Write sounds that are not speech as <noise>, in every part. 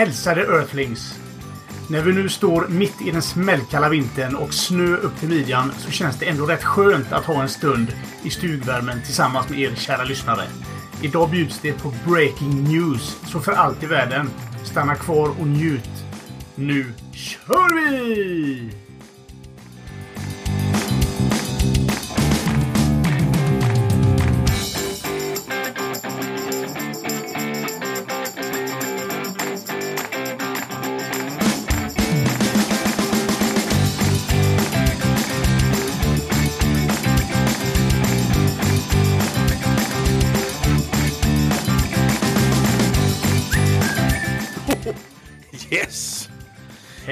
Hälsade Earthlings! När vi nu står mitt i den smällkalla vintern och snö upp till midjan så känns det ändå rätt skönt att ha en stund i stugvärmen tillsammans med er kära lyssnare. Idag bjuds det på Breaking News, så för allt i världen, stanna kvar och njut. Nu kör vi!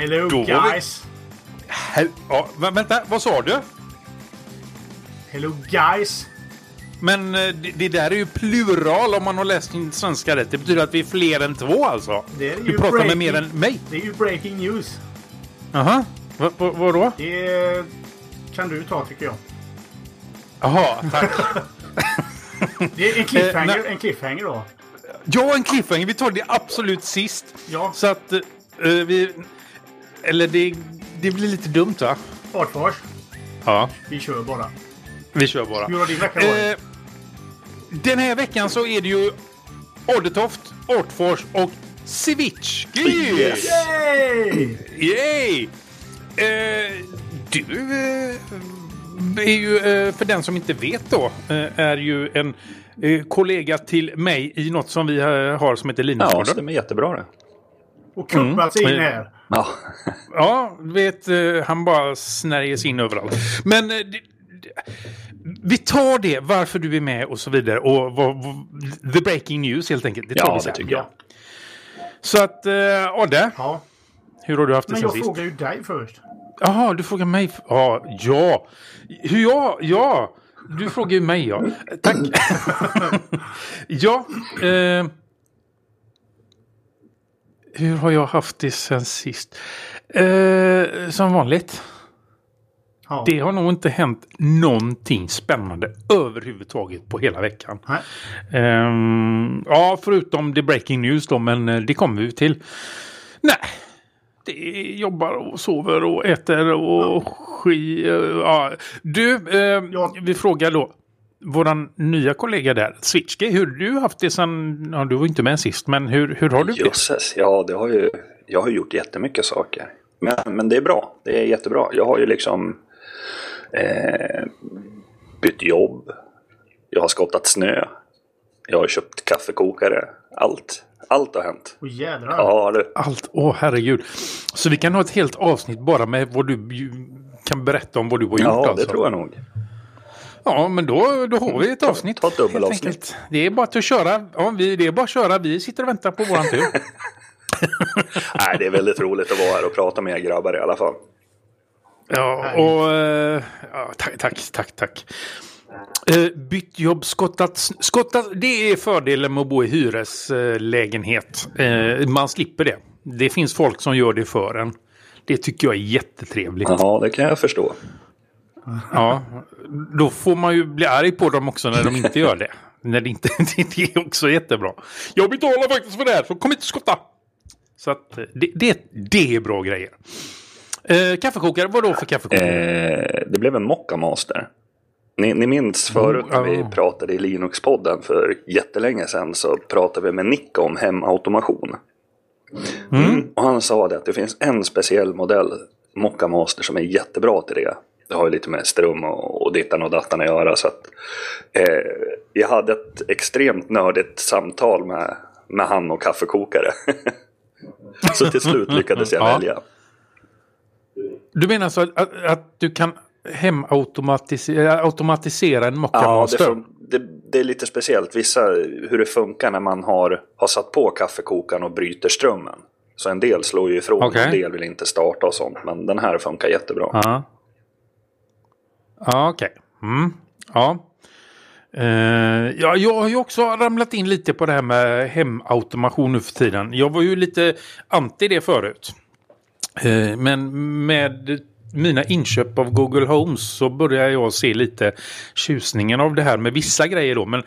Hello Då var vi- guys! Hel- ja, vä- vänta, vad sa du? Hello guys! Men eh, det, det där är ju plural om man har läst svenska rätt. Det betyder att vi är fler än två alltså. Det är Du pratar med breaking- mer än mig. Det är ju breaking news. Jaha. Va, va, vadå? Det kan du ta tycker jag. Jaha, tack. <laughs> Det är en cliffhanger, Eh, en cliffhanger då. Ja, en cliffhanger. Vi tar det absolut sist. Ja. Så att eh, vi... Eller det, det blir lite dumt va? Artfors. Ja, Vi kör bara. vi kör bara. Hur har din vecka varit? Eh, den här veckan så är det ju Oddetoft, Ortfors och Cevicki! Yay! Yay! Eh, du eh, är ju, eh, för den som inte vet då, eh, är ju en eh, kollega till mig i något som vi eh, har som heter Ja, Linusgården. stämmer jättebra det. Och kuppat sig in Mm. här. Ja. Ja, du vet, eh, han bara snärjer sig in överallt. Men eh, det, det, vi tar det, varför du är med och så vidare. Och vad, the breaking news helt enkelt. Det tar Ja, vi det sen. tycker jag. Så att, eh, Odde, Ja. hur har du haft det Men sen jag sist? frågar ju dig först. Jaha, du frågar mig. Ja, ja. Hur jag? Ja. Du frågar ju mig, ja. Tack. <laughs> ja. Eh, hur har jag haft det sen sist? Eh, som vanligt. Ja. Det har nog inte hänt någonting spännande överhuvudtaget på hela veckan. Ehm, ja, förutom the breaking news då, men eh, det kommer vi till. Nej, det jobbar och sover och äter och ski. eh, Ja. Du, eh, Ja. vi frågar då våran nya kollega där, Switchke, hur har du haft det sen, ja du var inte med sist, men hur, hur har du det? Jösses, ja det har ju, jag har gjort jättemycket saker. Men, men det är bra, det är jättebra. Jag har ju liksom eh, bytt jobb, jag har skottat snö, jag har köpt kaffekokare, allt. Allt har hänt. Och jädrar. Ja, det, Allt, åh herregud. Så vi kan ha ett helt avsnitt bara med vad du kan berätta om vad du har gjort ja det alltså. tror jag nog. Ja, men då, då har vi ett avsnitt. ta ett dubbelavsnitt. Det är bara att köra. Ja, vi, det är bara att köra. Vi sitter och väntar på våran tur. <laughs> Nej, det är väldigt roligt att vara här och prata med er grabbar i alla fall. Ja, och... eh, ja, tack, tack, tack, tack. Uh, bytt jobb, skottat, skottat. Det är fördelen med att bo i hyreslägenhet. Eh, man slipper det. Det finns folk som gör det för en. Det tycker jag är jättetrevligt. Ja, det kan jag förstå. Ja, då får man ju bli arg på dem också när de inte gör det. När det, inte, <laughs> det är också jättebra. Jag betalar faktiskt för det här, så kom inte skotta! Så att eh, det, det, det är bra grejer. Eh, kaffekokare, vad då för kaffekokare? Eh, det blev en Mocca Master. Ni, ni minns förut när vi pratade i Linux-podden för jättelänge sedan så pratade vi med Nick om hemautomation. Mm. Och han sa det att det finns en speciell modell Mocca Master som är jättebra till det. Det har ju lite med ström och, och dittan och dattan att göra. Så att, eh, jag hade ett extremt nördigt samtal med, med han och kaffekokare. <laughs> så till slut lyckades jag Ja. välja. Du menar så att, att, att du kan hemautomatisera automatisera en Mocca Ja, det, det, det är lite speciellt vissa hur det funkar när man har, har satt på kaffekokaren och bryter strömmen. Så en del slår ju ifrån och en del vill inte starta och sånt. Men den här funkar jättebra. Ja. Ja, okej. Mm. Ja. Eh, ja, jag har ju också ramlat in lite på det här med hemautomation nu för tiden. Jag var ju lite anti det förut. Eh, men med mina inköp av Google Homes så börjar jag se lite tjusningen av det här med vissa grejer då. Men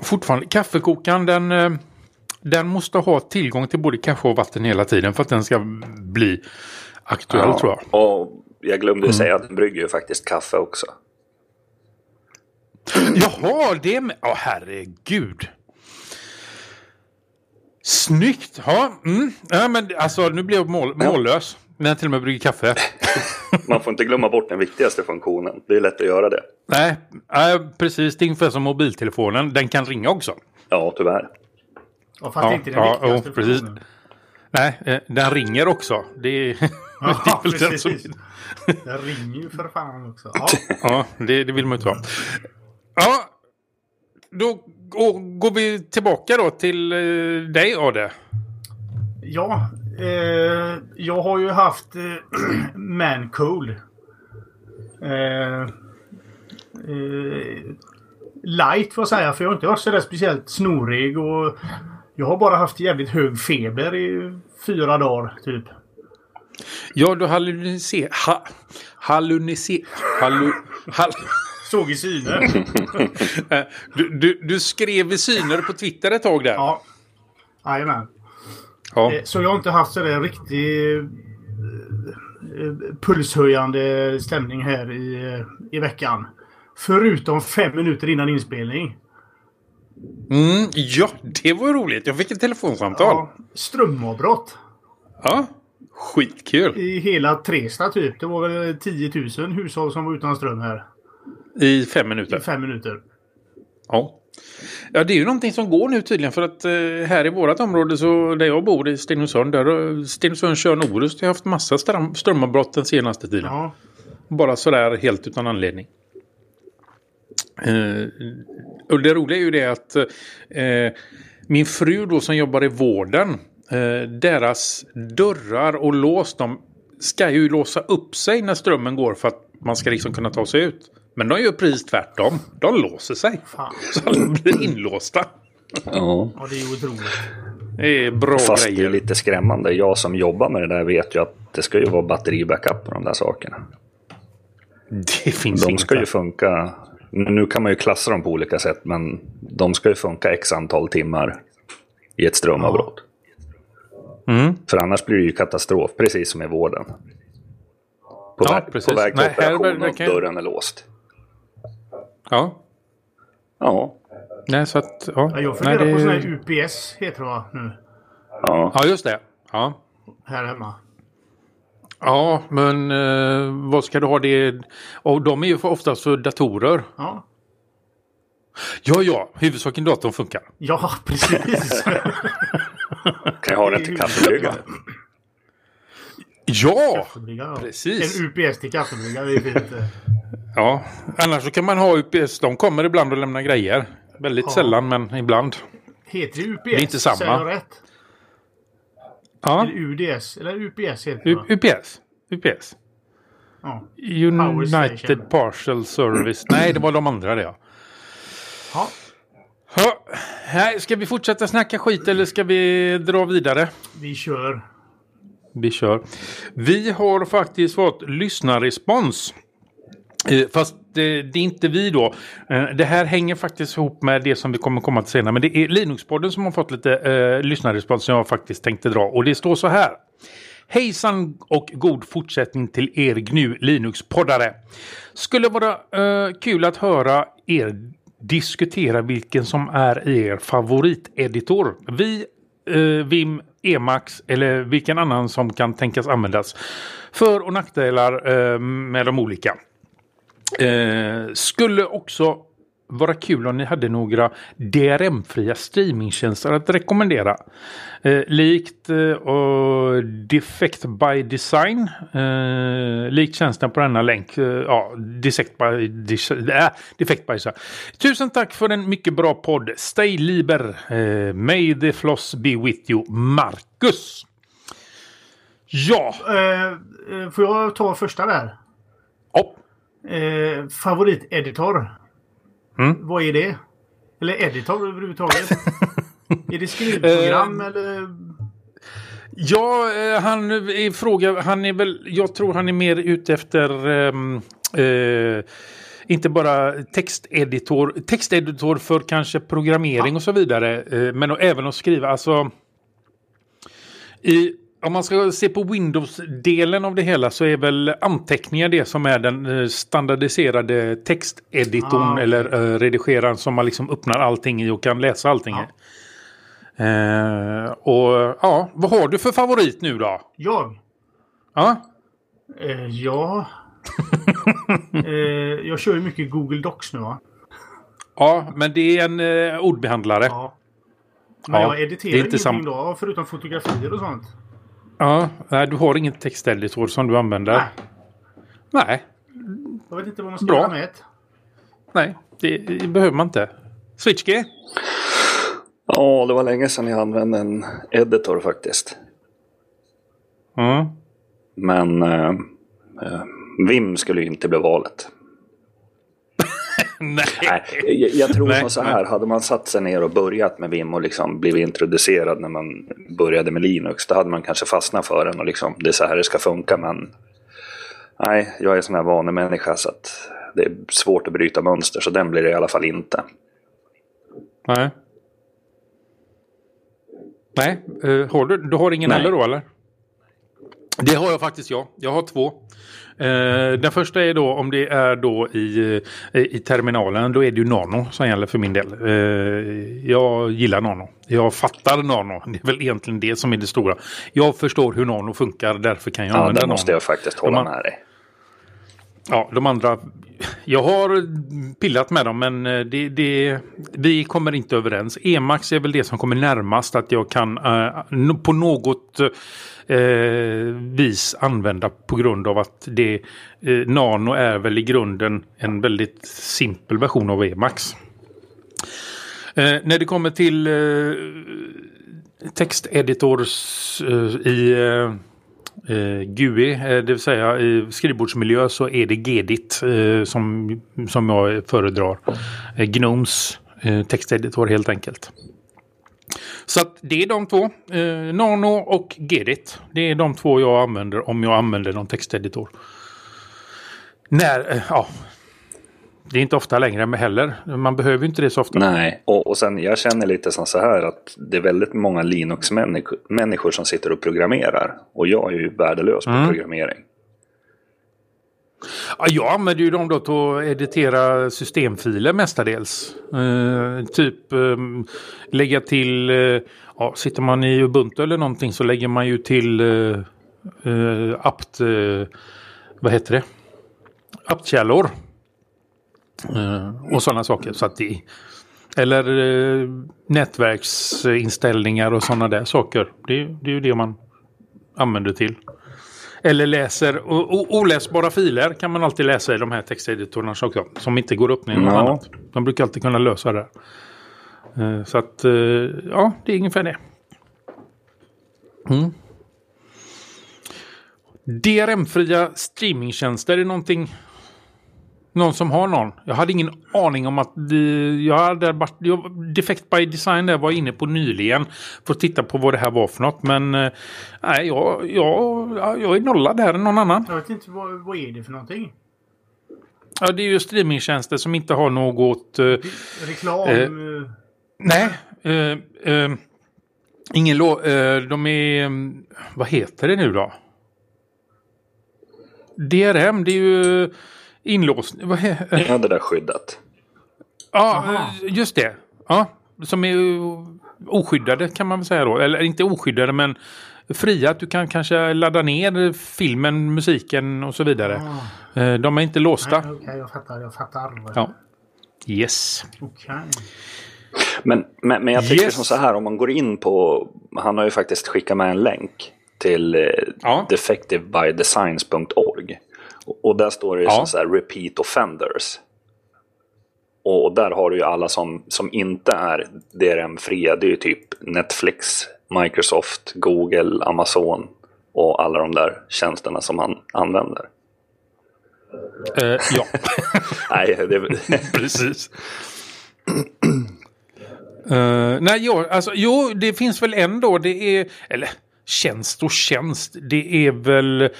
fortfarande, kaffekokaren den, eh, den måste ha tillgång till både kaffe och vatten hela tiden för att den ska bli aktuell tror jag. Och jag glömde säga att den brygger ju faktiskt kaffe också. Jaha, det med... Åh herregud. Snyggt! Ja, mm. ja men alltså nu blev jag mål, mållös. När jag till och med brygger kaffe. <laughs> Man får inte glömma bort den viktigaste funktionen. Det är lätt att göra det. Nej, nej precis. Det är ungefär som mobiltelefonen. Den kan ringa också. Ja, tyvärr. Ja, fast det är inte den ja, viktigaste jo, precis. Nej, eh, den ringer också. Det är, det <laughs> <laughs> Ja, den som... precis. Den ringer ju för fan också. Ja. Ja, det, det vill man ju inte ha. Ja, då går, vi tillbaka då till eh, dig, Ade. Ja, eh, jag har ju haft eh, <clears throat> Mancool. Eh, eh, light får jag säga, för jag har inte varit sådär speciellt snorig och jag har bara haft jävligt hög feber i fyra dagar typ. Ja, du halluciner... Ha, halluciner... Hallu, hall, Såg i syner. eh, du, du, du skrev i syner på Twitter ett tag där. ja. Jajamän. Ja. Eh, Så jag har inte haft sådär riktig eh, pulshöjande stämning här i, i veckan. Förutom fem minuter innan inspelning. Mm, ja, det var roligt. Jag fick ett telefonsamtal. Ja, strömavbrott. Ja, skitkul. I hela Tresta typ. Det var väl 10 000 hushåll som var utan ström här. I fem I minuter. fem minuter. Ja. Ja, det är ju någonting som går nu tydligen för att eh, här i vårt område så där jag bor i Stenungsund, där har Stenungsund kör Norus har haft massa ström, strömavbrott den senaste tiden. Ja. Bara sådär helt utan anledning. Eh, och det roliga är ju det att eh, min fru då som jobbar i vården, eh, deras dörrar och lås, de ska ju låsa upp sig när strömmen går för att man ska liksom kunna ta sig ut. Men de gör precis tvärtom. De låser sig. Fan. Så alla blir inlåsta. Ja. Ja, det är ju otroligt. Det är bra Fast det är grejer. lite skrämmande. Jag som jobbar med det där vet ju att det ska ju vara batteribackup på de där sakerna. Det finns De ska ju funka. Nu kan man ju klassa dem på olika sätt, men de ska ju funka x antal timmar i ett strömavbrott. Mm. För annars blir det ju katastrof, precis som i vården. På, Ja, väg, precis. på väg till Nej, operation och verkar- dörren är låst. Ja. Ja, Nej, så att... Ja, Ja, jag Nej, funderar det- på sån här UPS heter det va nu. ja. Ja, just det. Ja. Här hemma. Ja, men eh, vad ska du ha det? Och de är ju oftast för datorer. Ja. Ja, ja, huvudsaken datorn funkar. Ja, <laughs> precis. <laughs> Kan jag ha den till kaffebryggaren? Ja! Kaffebrygga, ja. Precis. En UPS till kaffebrygga, det är fint. Ja, annars så kan man ha UPS. De kommer ibland och lämnar grejer. Väldigt Ja. sällan, men ibland. Heter det UPS? Det är inte samma. Säger jag rätt? Ja, Eller UDS? Eller UPS heter det U-? UPS. UPS. Ja. United. Partial Service. Nej, det var de andra det ja. ja. Här, ska vi fortsätta snacka skit eller ska vi dra vidare? Vi kör. Vi kör. Vi har faktiskt fått lyssnarrespons. Eh, Fast det, det är inte vi då. Eh, Det här hänger faktiskt ihop med det som vi kommer komma till senare. Men det är Linuxpodden som har fått lite eh, lyssnarrespons som jag faktiskt tänkte dra. Och det står så här. Hejsan och god fortsättning till er GNU Linux-poddare. Skulle vara eh, kul att höra er diskutera vilken som är er favoriteditor. Vi, eh, Vim, Emacs eller vilken annan som kan tänkas användas. För och nackdelar eh, med de olika. Eh, skulle också vara kul om ni hade några DRM-fria streamingtjänster att rekommendera. Eh, likt eh, och Defect by Design. Eh, likt tjänsten på denna länk. Eh, ja, Defect by, Dis- äh, Defect by Design. Tusen tack för en mycket bra podd. Stay liber. Eh, may the floss be with you. Marcus. Ja. Eh, eh, får jag ta första där? ja. Eh, favoriteditor? Mm. Vad är det? Eller editor överhuvudtaget? <laughs> är det skrivprogram eller? Ja, eh, han är fråga, han är väl, jag tror han är mer ute efter ehm, eh, inte bara texteditor, texteditor för kanske programmering ja. och så vidare. Eh, men även att skriva, alltså. I, om man ska se på Windows-delen av det hela så är väl anteckningar det som är den eh, standardiserade texteditorn ah, okay. eller uh, redigeraren som man liksom öppnar allting i och kan läsa allting ja. i. Uh, och ja, vad har du för favorit nu då? Jag? Ja. Uh, ja. uh, <laughs> jag kör ju mycket Google Docs nu va? Ja, men det är en ordbehandlare. Ja. Men ja, jag editerar ingenting sam... då, förutom fotografier och sånt. Ja, nej, du har ingen texteditor som du använder? Nej. Nej. Jag vet inte vad man ska Bra. göra med det. Nej, det, det behöver man inte. Switchkey? Ja, det var länge sedan jag använde en editor faktiskt. Mm. Men eh, eh, Vim skulle ju inte bli valet. <laughs> nej. nej. Jag, jag tror nej, så här, nej. hade man satt sig ner och börjat med Vim och liksom blivit introducerad när man började med Linux, då hade man kanske fastnat för den och liksom, det är så här det ska funka. Men nej, jag är sån här vanemänniska så att det är svårt att bryta mönster, så den blir det i alla fall inte. Nej. Nej, uh, har du, du har ingen heller då eller? Det har jag faktiskt ja. Jag har två. Uh, den första är då om det är då i, uh, i terminalen. Då är det ju Nano som gäller för min del. Uh, jag gillar Nano. Jag fattar Nano. Det är väl egentligen det som är det stora. Jag förstår hur Nano funkar. Därför kan jag ja, använda Nano. Ja, måste jag faktiskt hålla med dig. Ja, de andra. Jag har pillat med dem men eh, det, det, vi kommer inte överens. Emax är väl det som kommer närmast att jag kan eh, på något eh, vis använda på grund av att det eh, Nano är väl i grunden en väldigt simpel version av Emax. Eh, när det kommer till eh, texteditors i eh, GUI, eh, det vill säga i skrivbordsmiljö så är det Gedit eh, som, som jag föredrar. Eh, Gnomes eh, texteditor helt enkelt. Så att det är de två. Eh, Nano och Gedit. Det är de två jag använder om jag använder någon texteditor. När, eh, ja, det är inte ofta längre med heller. Man behöver inte det så ofta. Nej, och, och sen jag känner lite som så här att det är väldigt många Linux-människor som sitter och programmerar. Och jag är ju värdelös på mm. programmering. Ja, jag använder ju dem då till att editera systemfiler mestadels. Uh, typ uh, lägga till, uh, ja, sitter man i Ubuntu eller någonting så lägger man ju till uh, apt, vad heter det? Aptkällor. Eh, och sådana saker. Så att det, eller eh, nätverksinställningar och sådana där saker. Det, det är ju det man använder till. Eller läser oläsbara filer kan man alltid läsa i de här texteditorerna också. Som inte går upp ner något ja. annat. De brukar alltid kunna lösa det. Eh, så att ja, det är ungefär det. Mm. DRM-fria streamingtjänster är någonting någon som har någon. Jag hade ingen aning om att det, jag hade varit, jag, Defect by Design där var inne på nyligen. För att titta på vad det här var för något. Men eh, nej, jag, jag, jag är nollad här än någon annan. Jag vet inte vad, vad är det för någonting? Ja, det är ju streamingtjänster som inte har något... Eh, Reklam? Eh, nej. Eh, eh, ingen lov... Eh, de är... Vad heter det nu då? DRM, det är ju inlåsning. Ja, det där skyddat. Ja, Aha. just det. Ja, som är oskyddade kan man väl säga då. Eller inte oskyddade men fria. Att du kan kanske ladda ner filmen, musiken och så vidare. Ah. De är inte låsta. Okej, okay, jag fattar. Jag fattar. Ja. Yes. Okay. Men, men, men jag tycker yes. som så här, om man går in på, han har ju faktiskt skickat med en länk till eh, ja. defectivebydesigns.org. Och där står det ja. som så här, repeat offenders. Och där har du ju alla som, som inte är DRM-fria. Det är ju typ Netflix, Microsoft, Google, Amazon och alla de där tjänsterna som han använder. Uh, ja. <laughs> nej, det... <laughs> Precis. uh, nej, jo, alltså, jo, det finns väl ändå. Det är, eller tjänst och tjänst. Det är väl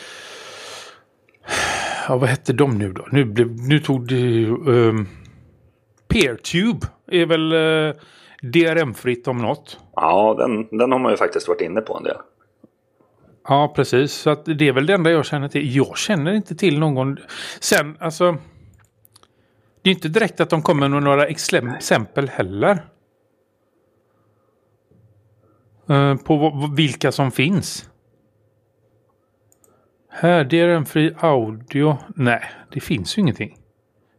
ja, vad hette de nu då? Nu, blev, nu tog det... Um, Peertube är väl uh, DRM-fritt om något. Ja, den, den har man ju faktiskt varit inne på en del. Ja, precis. Så att det är väl det enda jag känner till. Jag känner inte till någon... Sen, alltså... Det är inte direkt att de kommer med några exempel heller. Uh, på vilka som finns. Här, DRM-fri audio. Nej, det finns ju ingenting.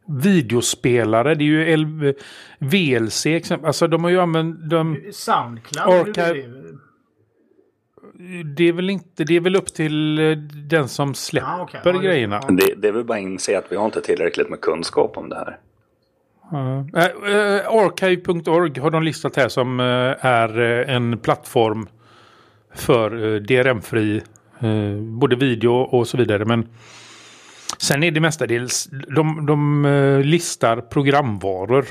Videospelare, det är ju L VLC exempel. Alltså de har ju använt... De, Soundcloud? Archive, det är väl inte, det är väl upp till eh, den som släpper ah, okay. ja, grejerna. Det, det är väl bara att inse att vi har inte tillräckligt med kunskap om det här. Uh, uh, Archive.org har de listat här som uh, är en plattform för DRM-fri både video och så vidare. Men sen är det mestadels, de, de listar programvaror.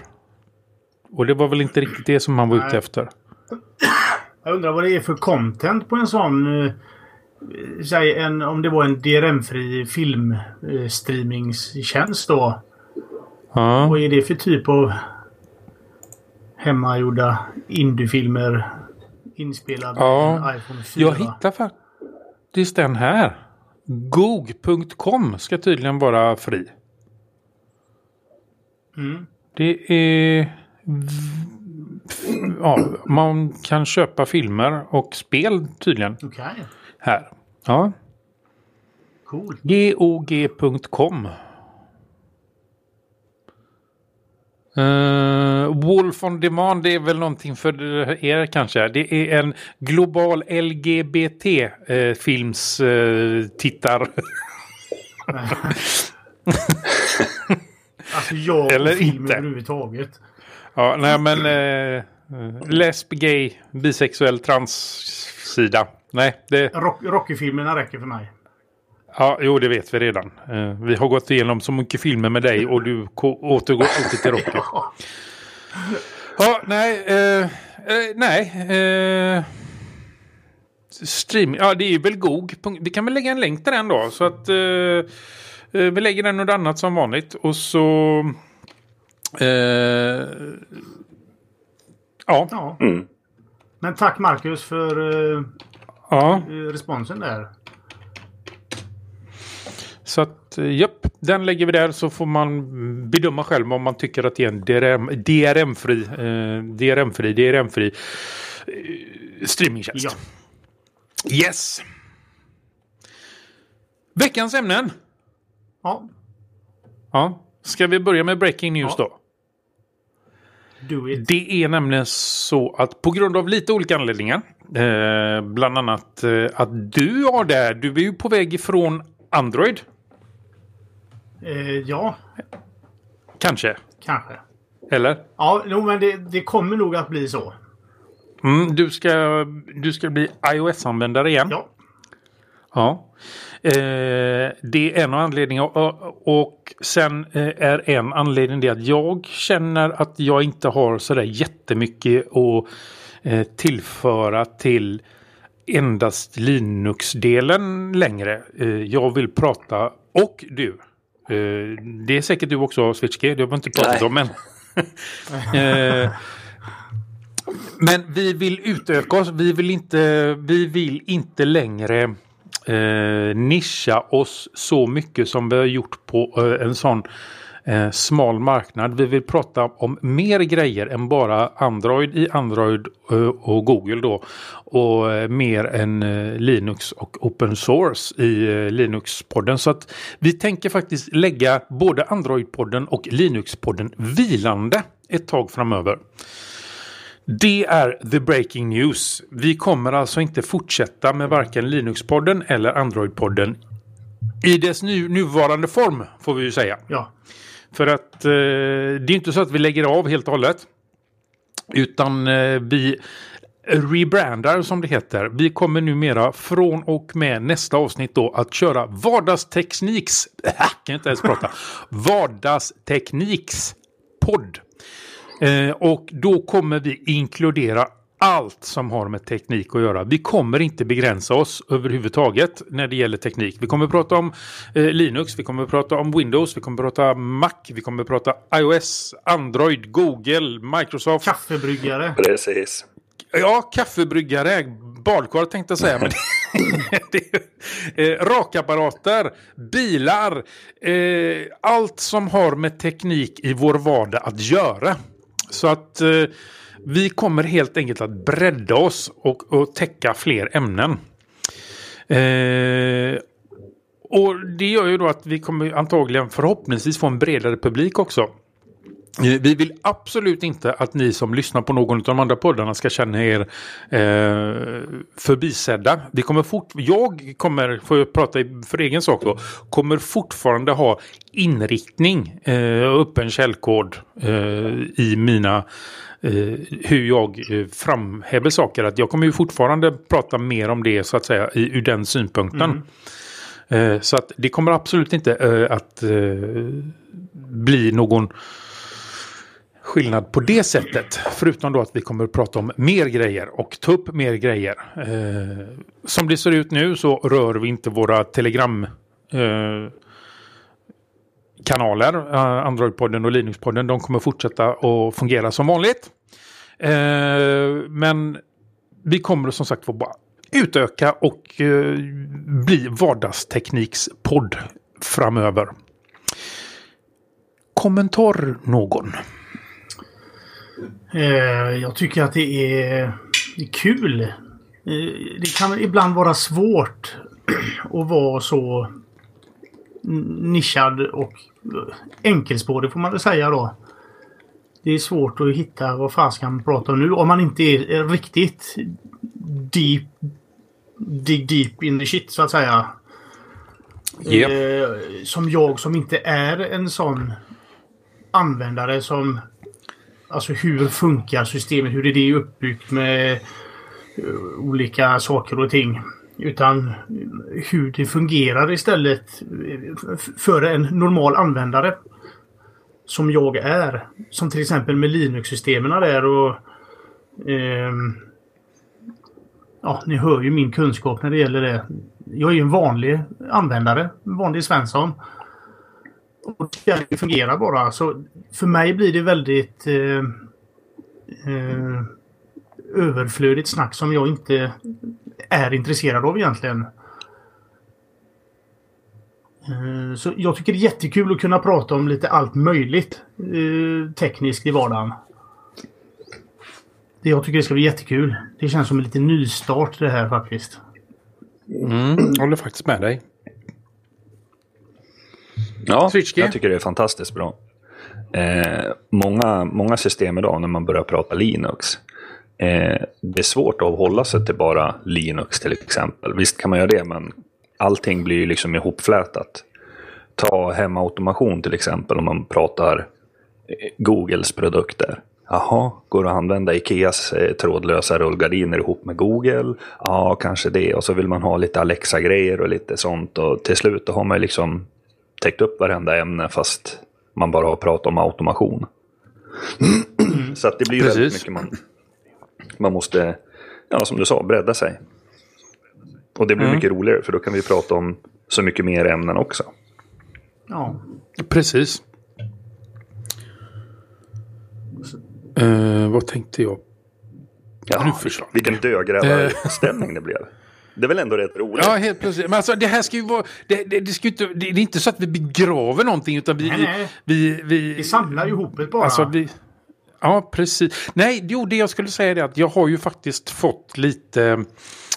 Och det var väl inte riktigt det som man var ute efter. Jag undrar vad det är för content på en sån... Eh, säg en, om det var en DRM-fri filmstreamingstjänst eh, då. Ja. Vad är det för typ av hemmagjorda indiefilmer inspelade ja. med iPhone 4? Jag hittar faktiskt den här. Gog.com ska tydligen vara fri. Mm. Det är ja, man kan köpa filmer och spel tydligen. Okay. Här. Ja. Cool. GOG.com. Uh, Wolf on Demand det är väl någonting för er kanske. Det är en global LGBT-filmstittar. Uh, <laughs> alltså jag Eller film inte. överhuvudtaget. Ja, nej men eh, lesb, gay, bisexuell, transsida. Nej, det... Rock, Rocky-filmerna räcker för mig. Ja, jo det vet vi redan. Eh, vi har gått igenom så mycket filmer med dig och du återgår alltid till Rocky. <laughs> ja. ja, nej, eh, eh, nej. Eh, stream, ja det är väl GOG. Vi kan väl lägga en länk till den då. Så att eh, eh, vi lägger den något annat som vanligt. Och så Eh, ja. ja. Mm. Men tack Marcus för eh, ja. responsen där. Så att, eh, japp, den lägger vi där så får man bedöma själv om man tycker att det är en DRM, DRM-fri, eh, DRM-fri, DRM-fri eh, streamingtjänst. Ja. Yes! Veckans ämnen. Ja. Ja. Ska vi börja med breaking news ja. då? Det är nämligen så att på grund av lite olika anledningar, eh, bland annat eh, att du har det, du är ju på väg ifrån Android. Eh, ja. Kanske. Kanske. Eller? Ja, no, men det, det kommer nog att bli så. Mm, du, ska, du ska bli iOS-användare igen. Ja. Ja. Eh, det är en av anledningarna. Och, och sen eh, är en anledning det att jag känner att jag inte har sådär jättemycket att eh, tillföra till endast Linux-delen längre. Eh, jag vill prata, och du. Eh, det är säkert du också SwitchG, det har vi inte pratat om än. <laughs> Eh, men vi vill utöka oss. Vi vill inte, vi vill inte längre eh, nischa oss så mycket som vi har gjort på en sån eh, smal marknad. Vi vill prata om mer grejer än bara Android i Android eh, och Google då. Och eh, mer än eh, Linux och open source i eh, Linux-podden. Så att vi tänker faktiskt lägga både Android-podden och Linux-podden vilande ett tag framöver. Det är the breaking news. Vi kommer alltså inte fortsätta med varken Linux-podden eller Android-podden i dess nu, nuvarande form får vi ju säga. Ja. För att eh, det är inte så att vi lägger av helt och hållet. Utan eh, vi rebrandar som det heter. Vi kommer numera från och med nästa avsnitt då att köra vardagstekniks... Äh, <laughs> kan inte ens prata. Vardagstekniks podd. Eh, och då kommer vi inkludera allt som har med teknik att göra. Vi kommer inte begränsa oss överhuvudtaget när det gäller teknik. Vi kommer prata om eh, Linux, vi kommer prata om Windows, vi kommer prata Mac, vi kommer prata iOS, Android, Google, Microsoft. Kaffebryggare. Precis. Ja, kaffebryggare, badkar tänkte jag säga. Men <laughs> det, eh, rakapparater, bilar, eh, allt som har med teknik i vår vardag att göra. Så att eh, vi kommer helt enkelt att bredda oss och, och täcka fler ämnen. Eh, och det gör ju då att vi kommer antagligen förhoppningsvis få en bredare publik också. Eh, vi vill absolut inte att ni som lyssnar på någon av de andra poddarna ska känna er eh, förbisedda. Vi kommer fort, jag kommer, får jag prata för egen sak då, kommer fortfarande ha inriktning eh, och öppen källkod eh, i mina hur jag eh, framhäver saker. Att jag kommer ju fortfarande prata mer om det så att säga i, ur den synpunkten. Eh, så att det kommer absolut inte eh, att eh, bli någon skillnad på det sättet. Förutom då att vi kommer att prata om mer grejer och ta upp mer grejer. Eh, som det ser ut nu så rör vi inte våra telegram eh, kanaler. Eh, Android-podden och Linux-podden. De kommer fortsätta att fungera som vanligt. Eh, men vi kommer som sagt få bara utöka och eh, bli vardagsteknikspodd framöver. Kommentar någon? Eh, jag tycker att det är, kul. Det kan ibland vara svårt <clears throat> att vara så nischad och enkelspårig får man väl säga då. Det är svårt att hitta vad fan ska man prata om nu om man inte är riktigt deep dig deep in the shit så att säga. Yep. Eh, som jag som inte är en sån användare som Alltså hur funkar systemet? Hur är det uppbyggt med eh, olika saker och ting? Utan hur det fungerar istället för en normal användare. Som jag är. Som till exempel med Linux-systemen där och Eh, Ja, ni hör ju min kunskap när det gäller det. Jag är ju en vanlig användare. En vanlig Svensson. Och det fungerar bara. Så för mig blir det väldigt eh, eh, överflödigt snack som jag inte är intresserad av egentligen. Eh, så jag tycker det är jättekul att kunna prata om lite allt möjligt eh, tekniskt i vardagen. Det jag tycker det ska bli jättekul. Det känns som en liten nystart det här faktiskt. Mm, håller faktiskt med dig. Ja, Switchkey? jag tycker det är fantastiskt bra. Eh, många, många system idag när man börjar prata Linux. Eh, det är svårt att hålla sig till bara Linux till exempel. Visst kan man göra det, men allting blir ju liksom ihopflätat. Ta hemautomation till exempel om man pratar eh, Googles produkter. Jaha, går det att använda Ikeas trådlösa rullgardiner ihop med Google? Ja, kanske det. Och så vill man ha lite Alexa-grejer och lite sånt. Och till slut har man liksom täckt upp varenda ämne fast man bara har pratat om automation. <clears throat> Så att det blir Precis. väldigt mycket man, man måste, ja som du sa, bredda sig. Och det blir Mm. mycket roligare för då kan vi prata om så mycket mer ämnen också. Ja. Precis. Eh, vad tänkte jag? Ja, Nu försvann vilken det. dödgrävarstämning det blev. Det är väl ändå rätt roligt? Ja, helt plötsligt. Men alltså det här ska ju vara... Det, det, det, ska ju inte, det, det är inte så att vi begraver någonting utan vi... Nej. Vi, vi, vi, Vi samlar ihop det bara. Alltså vi... Ja, precis. Nej, jo, det jag skulle säga är att jag har ju faktiskt fått lite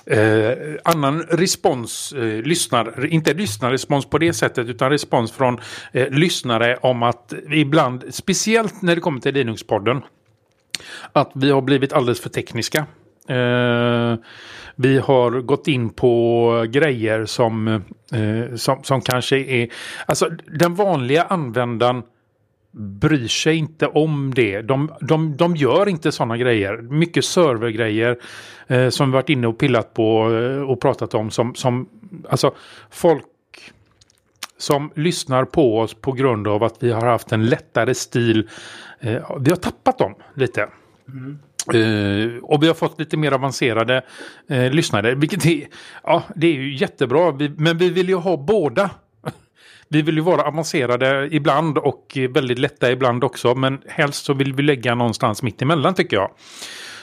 eh, annan respons, eh, lyssnar, inte lyssnarrespons på det sättet, utan respons från eh, lyssnare om att ibland, speciellt när det kommer till Linux-podden, att vi har blivit alldeles för tekniska. Eh, vi har gått in på grejer som, eh, som, som kanske är... Alltså den vanliga användaren bryr sig inte om det. De, de, de gör inte sådana grejer. Mycket servergrejer eh, som vi varit inne och pillat på eh, och pratat om. Som, som, alltså folk som lyssnar på oss på grund av att vi har haft en lättare stil. Eh, vi har tappat dem lite. Uh, och vi har fått lite mer avancerade uh, lyssnare, vilket är, ja, det är ju jättebra. Vi, men vi vill ju ha båda. Vi vill ju vara avancerade ibland och väldigt lätta ibland också. Men helst så vill vi lägga någonstans mitt emellan tycker jag.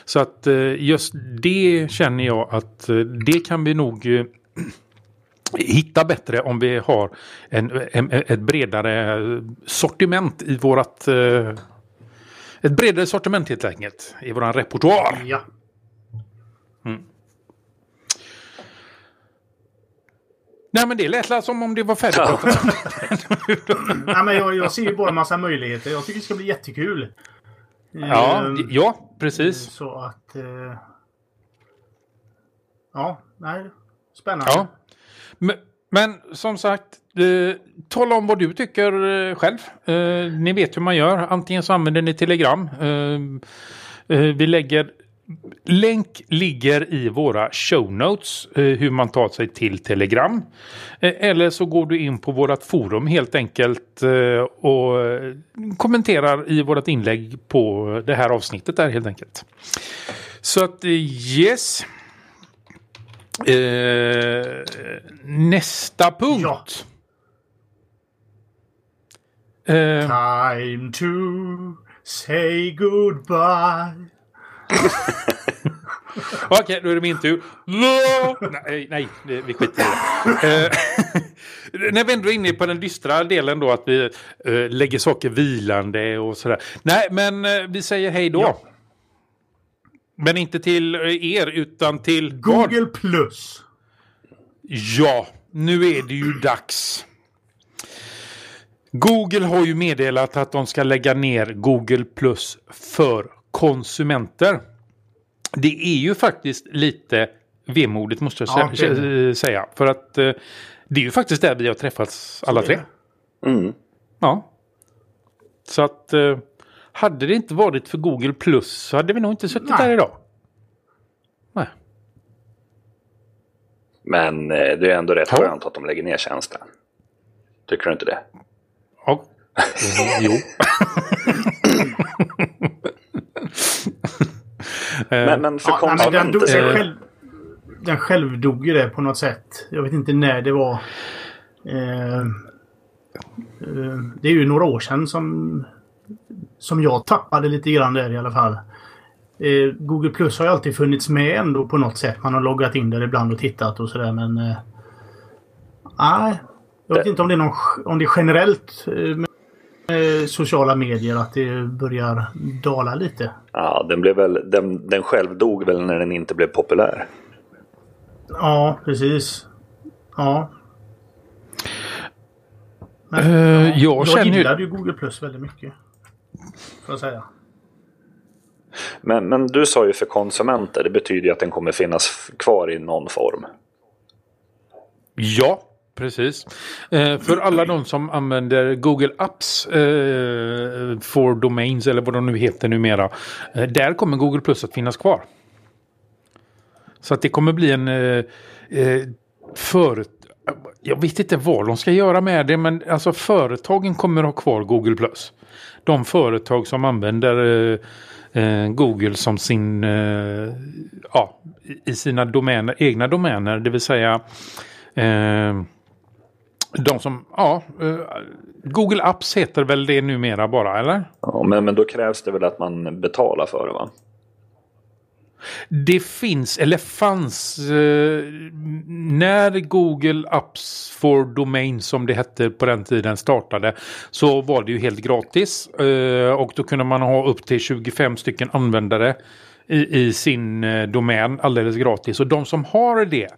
Så att eh, just det känner jag att eh, det kan vi nog eh, <clears throat> hitta bättre om vi har en, en, ett bredare sortiment i vårat ett bredare sortiment helt enkelt i våran repertoar. Ja. Nej men det lät som om det var färdigpratat. Ja. <laughs> men jag, jag ser ju bara en massa möjligheter. Jag tycker det ska bli jättekul. Ja, Ehm, ja precis. Så att... Eh, ja, nej. Spännande. Ja. Men, men som sagt, eh, tala om vad du tycker eh, själv. Eh, ni vet hur man gör. Antingen så använder ni Telegram. Eh, eh, vi lägger... Länk ligger i våra show notes eh, hur man tar sig till Telegram. Eh, eller så går du in på vårt forum helt enkelt eh, och kommenterar i vårt inlägg på det här avsnittet där helt enkelt. Så att yes. Nästa punkt. Ja. Time to say goodbye. <laughs> Okej, då är det min tur. Nej, nej vi skiter i det. Eh, <laughs> när vi ändå är inne på den dystra delen då att vi eh, lägger saker vilande och sådär. Nej, men eh, vi säger hej då. Ja. Men inte till er utan till? Google plus. Ja, nu är det ju dags. Google har ju meddelat att de ska lägga ner Google Plus för konsumenter. Det är ju faktiskt lite vemodigt måste jag Ja, sä- det är säga. För att eh, det är ju faktiskt där vi har träffats alla tre. Mm. Ja. Så att eh, hade det inte varit för Google Plus så hade vi nog inte suttit Nej. här idag. Nej. Men eh, det är ändå rätt Ja. skönt att de lägger ner tjänsten. Tycker du inte det? Ja. <laughs> jo. <laughs> <laughs> Men, men för Ja, nej, men den, konsumenter do- så- den, själv, självdog ju det på något sätt. Jag vet inte när det var. Eh, eh, det är ju några år sedan som, som jag tappade lite grann där i alla fall. Eh, Google Plus har ju alltid funnits med ändå på något sätt. Man har loggat in där ibland och tittat och sådär men... eh, Nej. jag vet Det- inte om det är, någon, om det är generellt eh, sociala medier att det börjar dala lite. Ja, den, blev väl, den, den själv dog väl när den inte blev populär. Ja, precis. Ja. Men, Eh, jag jag känner ju- gillade ju Google Plus väldigt mycket. Får jag säga. Men, men du sa ju för konsumenter, det betyder ju att den kommer finnas kvar i någon form. Ja, precis. Eh, för alla de som använder Google Apps eh, for Domains eller vad de nu heter numera. Eh, där kommer Google Plus att finnas kvar. Så att det kommer bli en eh, eh förut... Jag vet inte vad de ska göra med det men alltså företagen kommer att ha kvar Google Plus. De företag som använder eh, eh, Google som sin... Eh, ja, i- i sina domäner, egna domäner, det vill säga Eh, de som, ja, eh, Google Apps heter väl det numera bara, eller? Ja, men, men då krävs det väl att man betalar för det va? Det finns, eller fanns, eh, när Google Apps for Domain som det hette på den tiden startade så var det ju helt gratis eh, och då kunde man ha upp till 25 stycken användare i, i sin eh, domän alldeles gratis och de som har det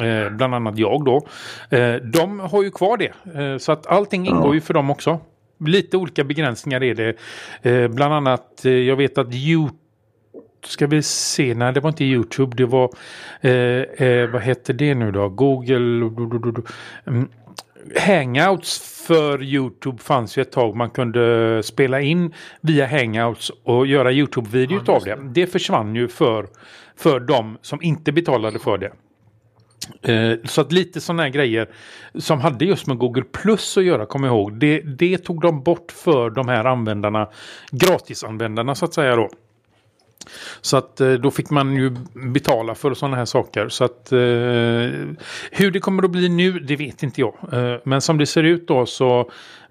Eh, bland annat jag då. Eh, de har ju kvar det. Eh, så att allting ingår ju för dem också. Lite olika begränsningar är det. Eh, bland annat, eh, jag vet att YouTube Ska vi se, nej det var inte YouTube, det var, eh, vad hette det nu då? Google, mm, Hangouts för YouTube fanns ju ett tag. Man kunde spela in via Hangouts och göra YouTube-video Ja, av det. det. Det försvann ju för, för de som inte betalade för det. Eh, så att lite sådana här grejer som hade just med Google Plus att göra, kom jag ihåg. Det, det tog de bort för de här användarna, gratisanvändarna så att säga då. Så att eh, då fick man ju betala för sådana här saker. Så att eh, hur det kommer att bli nu, det vet inte jag. Eh, men som det ser ut då så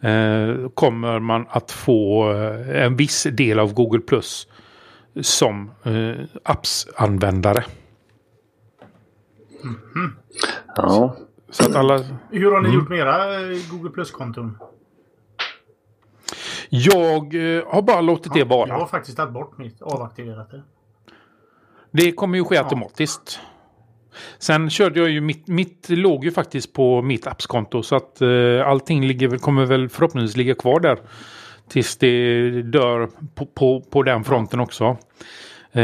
eh, kommer man att få eh, en viss del av Google Plus som eh, appsanvändare. Mm. Ja. Så att alla... Hur har ni mm. gjort med era Google Plus-konton? Jag har bara låtit ja, det vara. Jag har faktiskt tagit bort mitt, avaktiverat det. Det kommer ju ske automatiskt. Sen körde jag ju mitt, mitt låg ju faktiskt på mitt appskonto så att eh, allting ligger, kommer väl förhoppningsvis ligga kvar där. Tills det dör på, på, på den fronten också. Eh,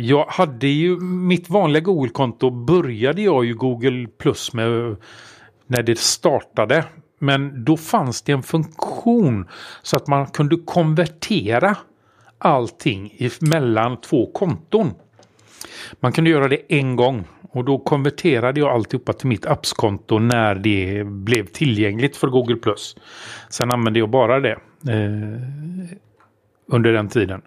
jag hade ju mitt vanliga Google-konto började jag ju Google Plus med när det startade. Men då fanns det en funktion så att man kunde konvertera allting mellan två konton. Man kunde göra det en gång och då konverterade jag alltihopa till mitt appskonto när det blev tillgängligt för Google+. Sen använde jag bara det eh, under den tiden.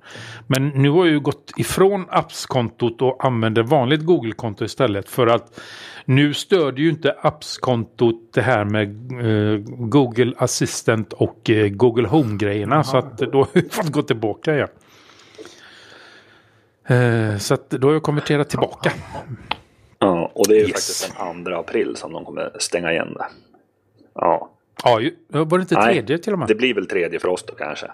Men nu har jag ju gått ifrån appskontot och använder vanligt Google-konto istället för att nu stödjer ju inte appskontot det här med eh, Google Assistant och eh, Google Home-grejerna så att då har jag fått gå tillbaka igen. Eh, så att då har jag konverterat tillbaka. Ja, och det är ju yes. faktiskt den 2 april som de kommer stänga igen det. Ja. Ja, var det inte tredje till och med? Det blir väl tredje för oss då kanske.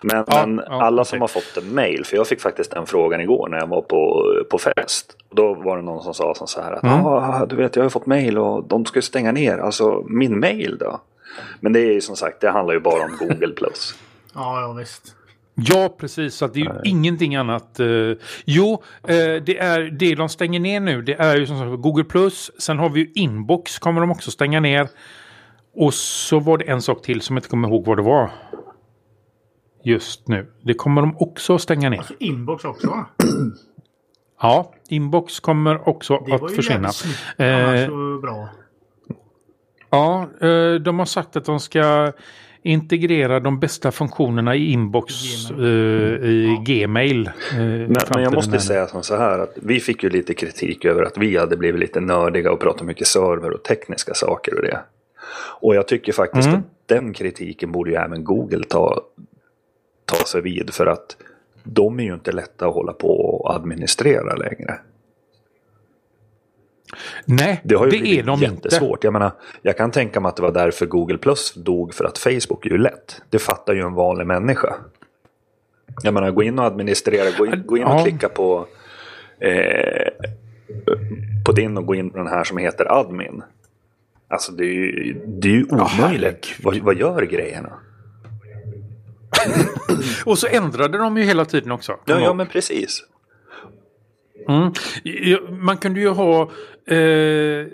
Men, ja, men ja, alla som har fått en mail, för jag fick faktiskt den frågan igår när jag var på, på fest. Då var det någon som sa så här att mm. ah, du vet jag har fått mail och de ska stänga ner, alltså min mail då? Men det är ju som sagt, det handlar ju bara om Google+. <laughs> ja, ja visst. Ja, precis. Så det är ju Nej. ingenting annat. Uh, jo, uh, det är det de stänger ner nu. Det är ju som sagt Google+. Plus. Sen har vi ju Inbox kommer de också stänga ner. Och så var det en sak till som jag inte kommer ihåg vad det var. Just nu. Det kommer de också stänga ner. Alltså Inbox också va? <clears throat> Ja, Inbox kommer också det att försvinna. Det var ju uh, bra. Ja, de har sagt att de ska integrera de bästa funktionerna i inbox Gmail. Uh, i ja. Gmail. Uh, men, men, jag måste säga som så här att vi fick ju lite kritik över att vi hade blivit lite nördiga och pratat mycket server och tekniska saker och det. Och jag tycker faktiskt mm. att den kritiken borde ju även Google ta, ta sig vid för att de är ju inte lätta att hålla på och administrera längre. Nej, det, har ju det är de jättesvårt. inte. Jag, menar, jag kan tänka mig att det var därför Google Plus dog för att Facebook är ju lätt. Det fattar ju en vanlig människa. Jag menar, gå in och administrera, gå in, gå in och ja. klicka på, eh, på din och gå in på den här som heter admin. Alltså det är ju, det är ju omöjligt. Oh, vad, vad gör grejerna? <laughs> och så ändrade de ju hela tiden också. Ja, ja men precis. Mm. Man kunde ju ha eh,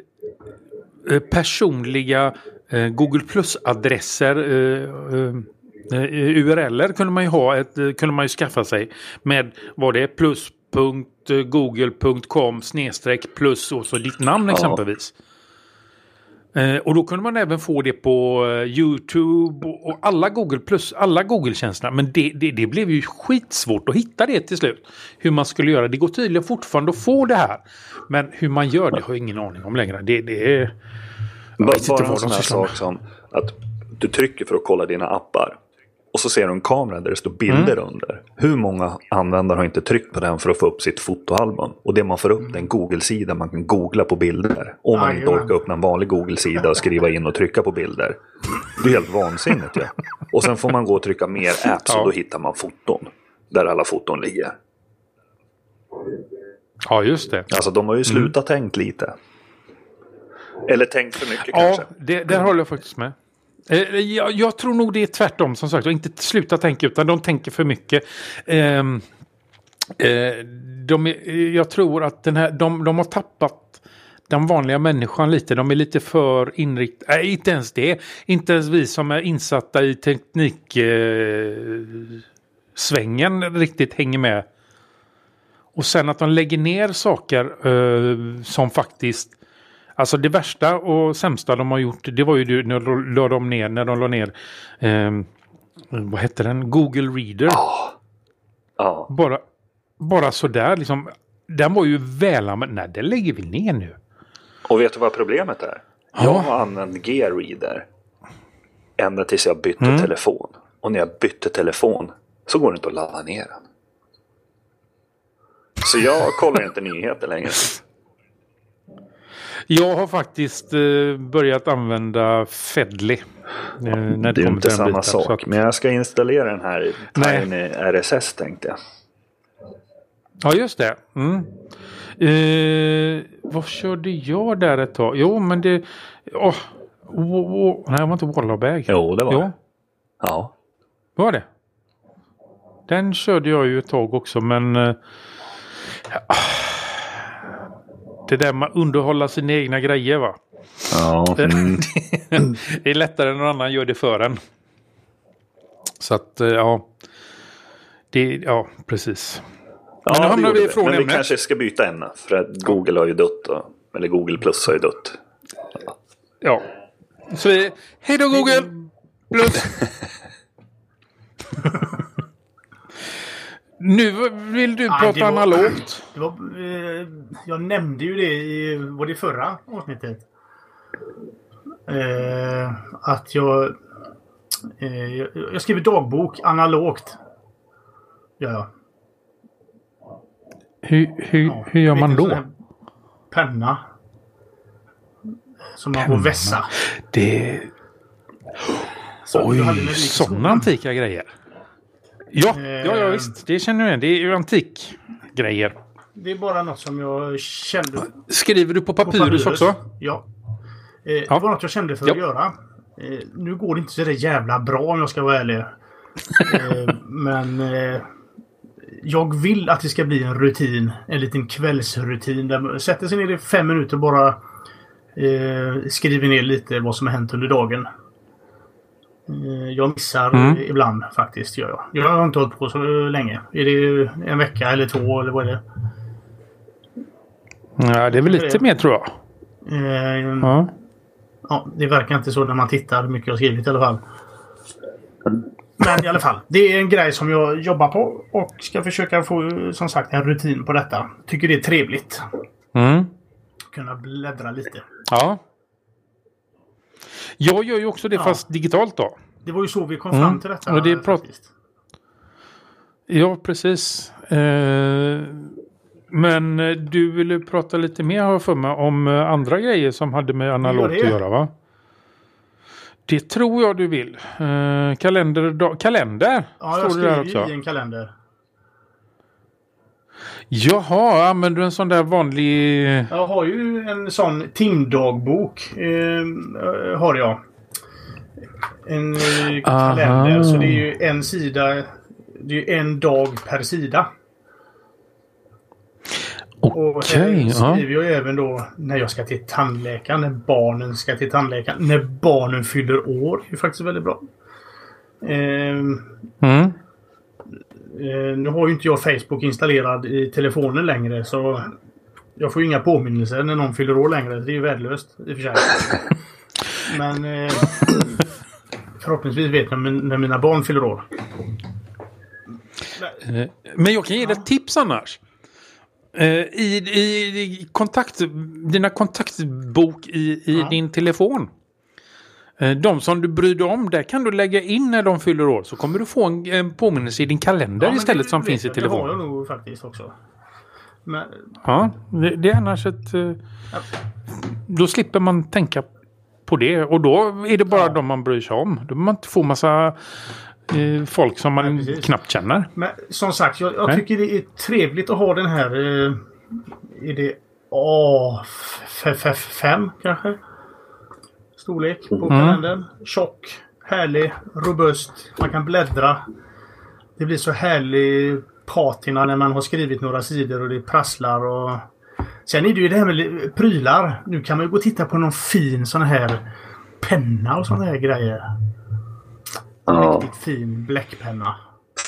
eh, personliga eh, Google Plus-adresser. Eh, eh, eh URLer kunde man ju ha, ett, kunde man ju skaffa sig med vad det är plus.google.com snedstreck plus och så ditt namn exempelvis. Eh, och då kunde man även få det på eh, YouTube och alla Google plus, alla Google-tjänsterna. Men det, det, det, blev ju skitsvårt att hitta det till slut. Hur man skulle göra. Det går tydligen fortfarande att få det här. Men hur man gör det har jag ingen aning om längre. Det, det är... Bara, bara en sån här sak som att du trycker för att kolla dina appar. Och så ser du en kamera där det står bilder mm. under. Hur många användare har inte tryckt på den för att få upp sitt fotoalbum? Och det man får upp är en Google-sida man kan googla på bilder. Om man inte orkar öppna en vanlig Google-sida och skriva in och trycka på bilder. Det är helt vansinnigt ja. Och sen får man gå och trycka mer apps och då hittar man foton. Där alla foton ligger. Ja, just det. Alltså de har ju slutat mm. tänkt lite. Eller tänkt för mycket ja, kanske. Ja, det, där håller jag faktiskt med. Eh, jag, jag, tror nog det är tvärtom som sagt. Och inte sluta tänka utan de tänker för mycket. Eh, eh, de, eh, jag tror att den här, de, de har tappat den vanliga människan lite. De är lite för inriktade. Nej, inte ens det. Inte ens vi som är insatta i tekniksvängen eh, riktigt hänger med. Och sen att de lägger ner saker eh, som faktiskt Alltså det värsta och sämsta de har gjort det var ju när de la de ner, när de la ner eh, vad hette den? Google Reader. Oh. Oh. Bara, bara sådär liksom. Den var ju välanvänd. Nej, den lägger vi ner nu. Och vet du vad problemet är? Ja. Jag har använt G-reader ända tills jag bytte Mm. telefon. Och när jag bytte telefon så går det inte att ladda ner den. Så jag kollar inte nyheter längre. Jag har faktiskt eh, börjat använda Fedly. Eh, när Det är inte samma biten, sak. att- Men jag ska installera den här Nej. Tiny RSS tänkte jag. Ja, just det. Mm. Eh, vad körde jag där ett tag? Jo, men det... åh, wo- wo- nej, det var inte Wallabag. Jo, det var Jo, det. Ja. var det. Den körde jag ju ett tag också, men... eh, det där med att underhålla sina egna grejer, va? Ja, <laughs> mm. det är lättare när någon annan gör det för en. Så att, eh, ja. Det, ja, precis. ja nu det hamnar vi ifrån Men vi kanske ska byta ämne. För att Google har ju dött. Och, eller Google Plus har ju dött. Ja. Så vi, hej då Google! <laughs> Plus. <laughs> nu vill du Ja, prata var- analogt. <clears throat> Var, eh, jag nämnde ju det i var det förra avsnittet. Eh, att jag, eh, jag... Skriver dagbok analogt. Gör jag. Hur, hur, Ja, hur gör man då? Penna. Som man får vässa. Det... Så Oj, sådana antika grejer. Ja, ja, ja Eh. visst. Det känner jag igen. Det är ju antikgrejer. Det är bara något som jag kände Skriver du på på papyrus, också? Ja. Eh, Ja. Det var något jag kände för Ja. att göra. Eh, nu går det inte så jävla bra om jag ska vara ärlig. eh, <laughs> men eh, jag vill att det ska bli en rutin. En liten kvällsrutin. Där man sätter sig ner i fem minuter och bara eh, skriver ner lite vad som har hänt under dagen. Eh, jag missar Mm. ibland faktiskt. Gör jag. jag har inte hållit på så länge. Är det en vecka eller två eller vad är det? Ja, det är väl lite mer tror jag. Eh, Ja. Ja, det verkar inte så när man tittar hur mycket jag har skrivit i alla fall. Men i alla fall, det är en grej som jag jobbar på och ska försöka få som sagt en rutin på detta. Tycker det är trevligt. Mm. Kunna bläddra lite. Ja. Jag gör ju också det Ja. fast digitalt då. Det var ju så vi kom Mm. fram till detta. Och det prat-. Ja, precis. Eh, men eh, du ville prata lite mer har för mig om eh, andra grejer som hade med analogt att göra va? Det tror jag du vill. Eh, kalender, kalender Ja, jag står det där skriver i en kalender. Jaha, använder du en sån där vanlig... Jag har ju en sån timdagbok. Eh, har jag. En eh, Aha. kalender. Så det är ju en sida. Det är ju en dag per sida. Och Okej, ja. skriver jag även då när jag ska till tandläkaren, när barnen ska till tandläkaren, när barnen fyller år. Det är faktiskt väldigt bra. Ehm, Mm. Eh, nu har ju inte jag Facebook installerad i telefonen längre så jag får ju inga påminnelser när någon fyller år längre. Det är ju värdelöst i och för sig. <laughs> Men eh, förhoppningsvis vet jag när mina barn fyller år. Eh, Men jag kan ge dig ett tips annars. Eh, I, i, i kontakt, dina kontaktbok i, i Ja. din telefon. Eh, De som du bryr dig om, där kan du lägga in när de fyller år. Så kommer du få en, en påminnelse i din kalender Ja, istället det som finns i jag. Det har telefonen. jag nog faktiskt också. Men, Ja, det, det är annars ett... eh, Då slipper man tänka på det. Och då är det bara Ja. de man bryr sig om. Då behöver man inte få massa eh, folk som man precis. knappt känner. Men som sagt, jag, jag tycker det är trevligt att ha den här... Eh, är det A5 kanske? Storlek på Mm. kalendern. Tjock, härlig, robust. Man kan bläddra. Det blir så härlig patina när man har skrivit några sidor och det prasslar och... Sen är det ju det här med prylar. Nu kan man ju gå och titta på någon fin sån här penna och såna här grejer. Ja. Riktigt fin bläckpenna.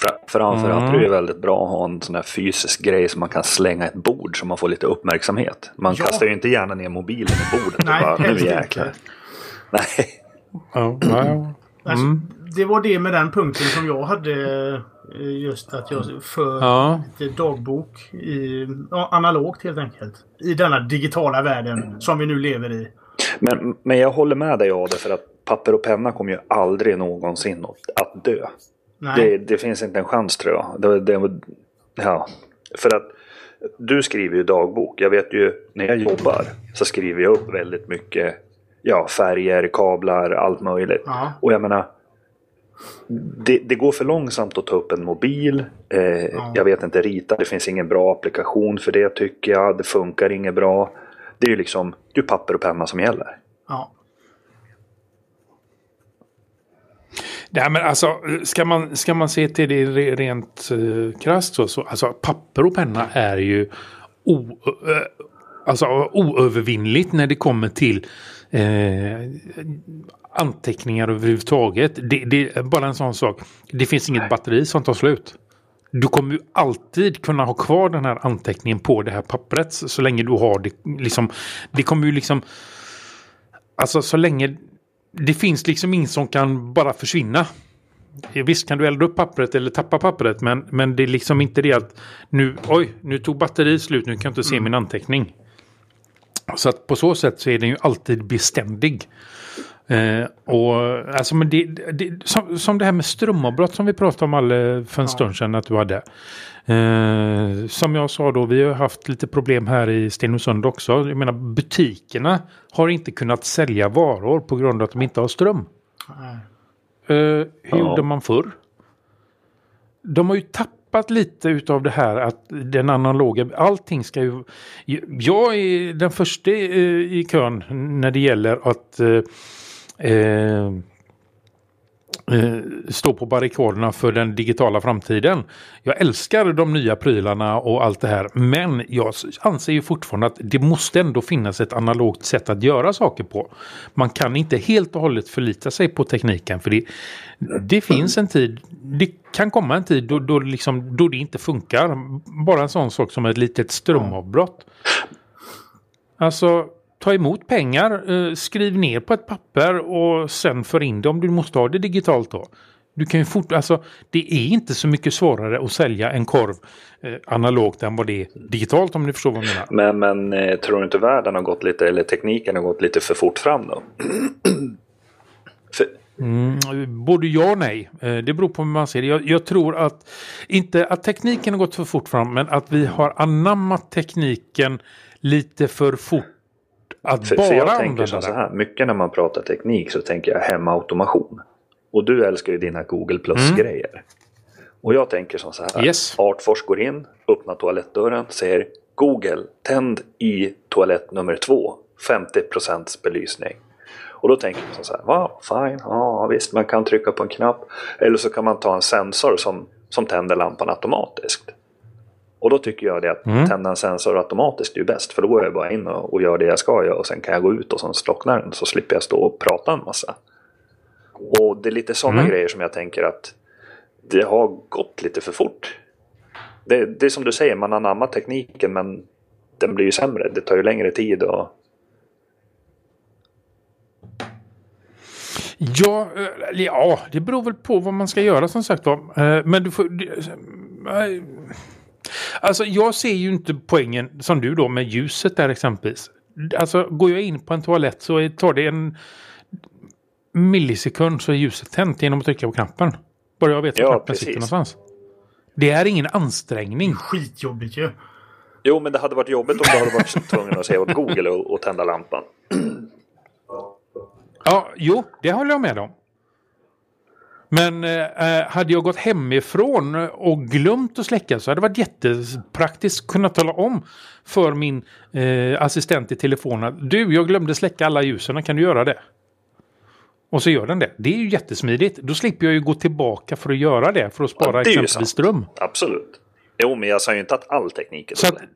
Fra- Framförallt Mm. är det ju väldigt bra att ha en sån här fysisk grej som man kan slänga ett bord så man får lite uppmärksamhet. Man Ja. kastar ju inte gärna ner mobilen i bordet Nej, bara nu jäklar. inte. Nej. Ja, ja. Alltså, det var det med den punkten som jag hade. eh, Just att jag för Ja. lite dagbok i, ja, analogt helt enkelt. I denna digitala världen som vi nu lever i. Men, men jag håller med dig Ade för att papper och penna kommer ju aldrig någonsin att, att dö. Det, det finns inte en chans tror jag. Det, det, ja. För att du skriver ju dagbok. Jag vet ju när jag jobbar så skriver jag upp väldigt mycket ja, färger, kablar, allt möjligt. Ja. Och jag menar det, det går för långsamt att ta upp en mobil. Eh, Ja. Jag vet inte rita. Det finns ingen bra applikation för det tycker jag. Det funkar inget bra. Det är ju liksom det är papper och penna som gäller. Ja. Nej, men alltså, ska man, ska man se till det re- rent uh, krasst så, så alltså, papper och penna är ju o, eh, alltså, oövervinnligt när det kommer till eh, anteckningar överhuvudtaget. Det, det är bara en sån sak. Det finns inget batteri som tar slut. Du kommer ju alltid kunna ha kvar den här anteckningen på det här pappret så länge du har det. Liksom, det kommer ju liksom... Alltså så länge... Det finns liksom ingen som kan bara försvinna. Ja, Visst kan du elda upp pappret eller tappa pappret men, men det är liksom inte det att nu, oj, nu tog batteriet slut, nu kan jag inte se min anteckning. Så att på så sätt så är den ju alltid beständig. Eh, och alltså men det, det, som, som det här med strömavbrott som vi pratade om alla för en stund sedan att du hade. Eh, som jag sa då, vi har haft lite problem här i Stenungsund också. Jag menar butikerna har inte kunnat sälja varor på grund av att de inte har ström. Nej. Eh, hur Ja. gjorde man förr? De har ju tappat lite utav det här att den analoga, allting ska ju... Jag är den första eh, i kön när det gäller att eh, eh stå på barrikaderna för den digitala framtiden. Jag älskar de nya prylarna och allt det här. Men jag anser ju fortfarande att det måste ändå finnas ett analogt sätt att göra saker på. Man kan inte helt och hållet förlita sig på tekniken. För det, det finns en tid, det kan komma en tid då, då, liksom, då det inte funkar. Bara en sån sak som ett litet strömavbrott. Alltså, ta emot pengar, eh, skriv ner på ett papper och sen för in det om du måste ha det digitalt då. Du kan ju fort, alltså, det är inte så mycket svårare att sälja en korv eh, analogt än vad det är digitalt om ni förstår vad jag menar. Men, men eh, tror du inte världen har gått lite, eller tekniken har gått lite för fort fram då? <clears throat> för, Mm, både ja och nej. Eh, Det beror på hur man ser det. Jag, jag tror att inte att tekniken har gått för fort fram men att vi har anammat tekniken lite för fort att för, bara för jag tänker som så här, mycket när man pratar teknik så tänker jag hemautomation. Och du älskar ju dina Google Plus-grejer. Och jag tänker som så här. Mm. Yes. Artfors går in, öppnar toalettdörren, säger Google, tänd i toalett nummer två, 50% belysning. Och då tänker man så här, va, fine, ja visst, man kan trycka på en knapp. Eller så kan man ta en sensor som, som tänder lampan automatiskt. Och då tycker jag det att Mm. tända en sensor automatiskt är ju bäst. För då går jag bara in och, och gör det jag ska göra och sen kan jag gå ut och sen slocknar den så slipper jag stå och prata en massa. Och det är lite sådana Mm. grejer som jag tänker att det har gått lite för fort. Det, det är som du säger, man anammar tekniken men den blir ju sämre. Det tar ju längre tid och Ja, eh, ja, det beror väl på vad man ska göra som sagt var. Eh, Men du får... Alltså jag ser ju inte poängen som du då med ljuset där exempelvis. Alltså går jag in på en toalett så är- tar det en millisekund så är ljuset tänt genom att trycka på knappen. Bara jag vet var Ja, knappen precis. sitter någonstans. Det är ingen ansträngning. Skitjobbigt ju. Jo, men det hade varit jobbigt om du hade varit tvungen att säga åt Google och, och tända lampan. Ja, jo, det håller jag med om. Men eh, hade jag gått hemifrån och glömt att släcka så hade det varit jättepraktiskt att kunna tala om för min eh, assistent i telefonen att du, jag glömde släcka alla ljusen, kan du göra det? Och så gör den det. Det är ju jättesmidigt. Då slipper jag ju gå tillbaka för att göra det, för att spara Ja, exempelvis ström. Absolut. Jo, men jag sa ju inte att all teknik är Så dålig.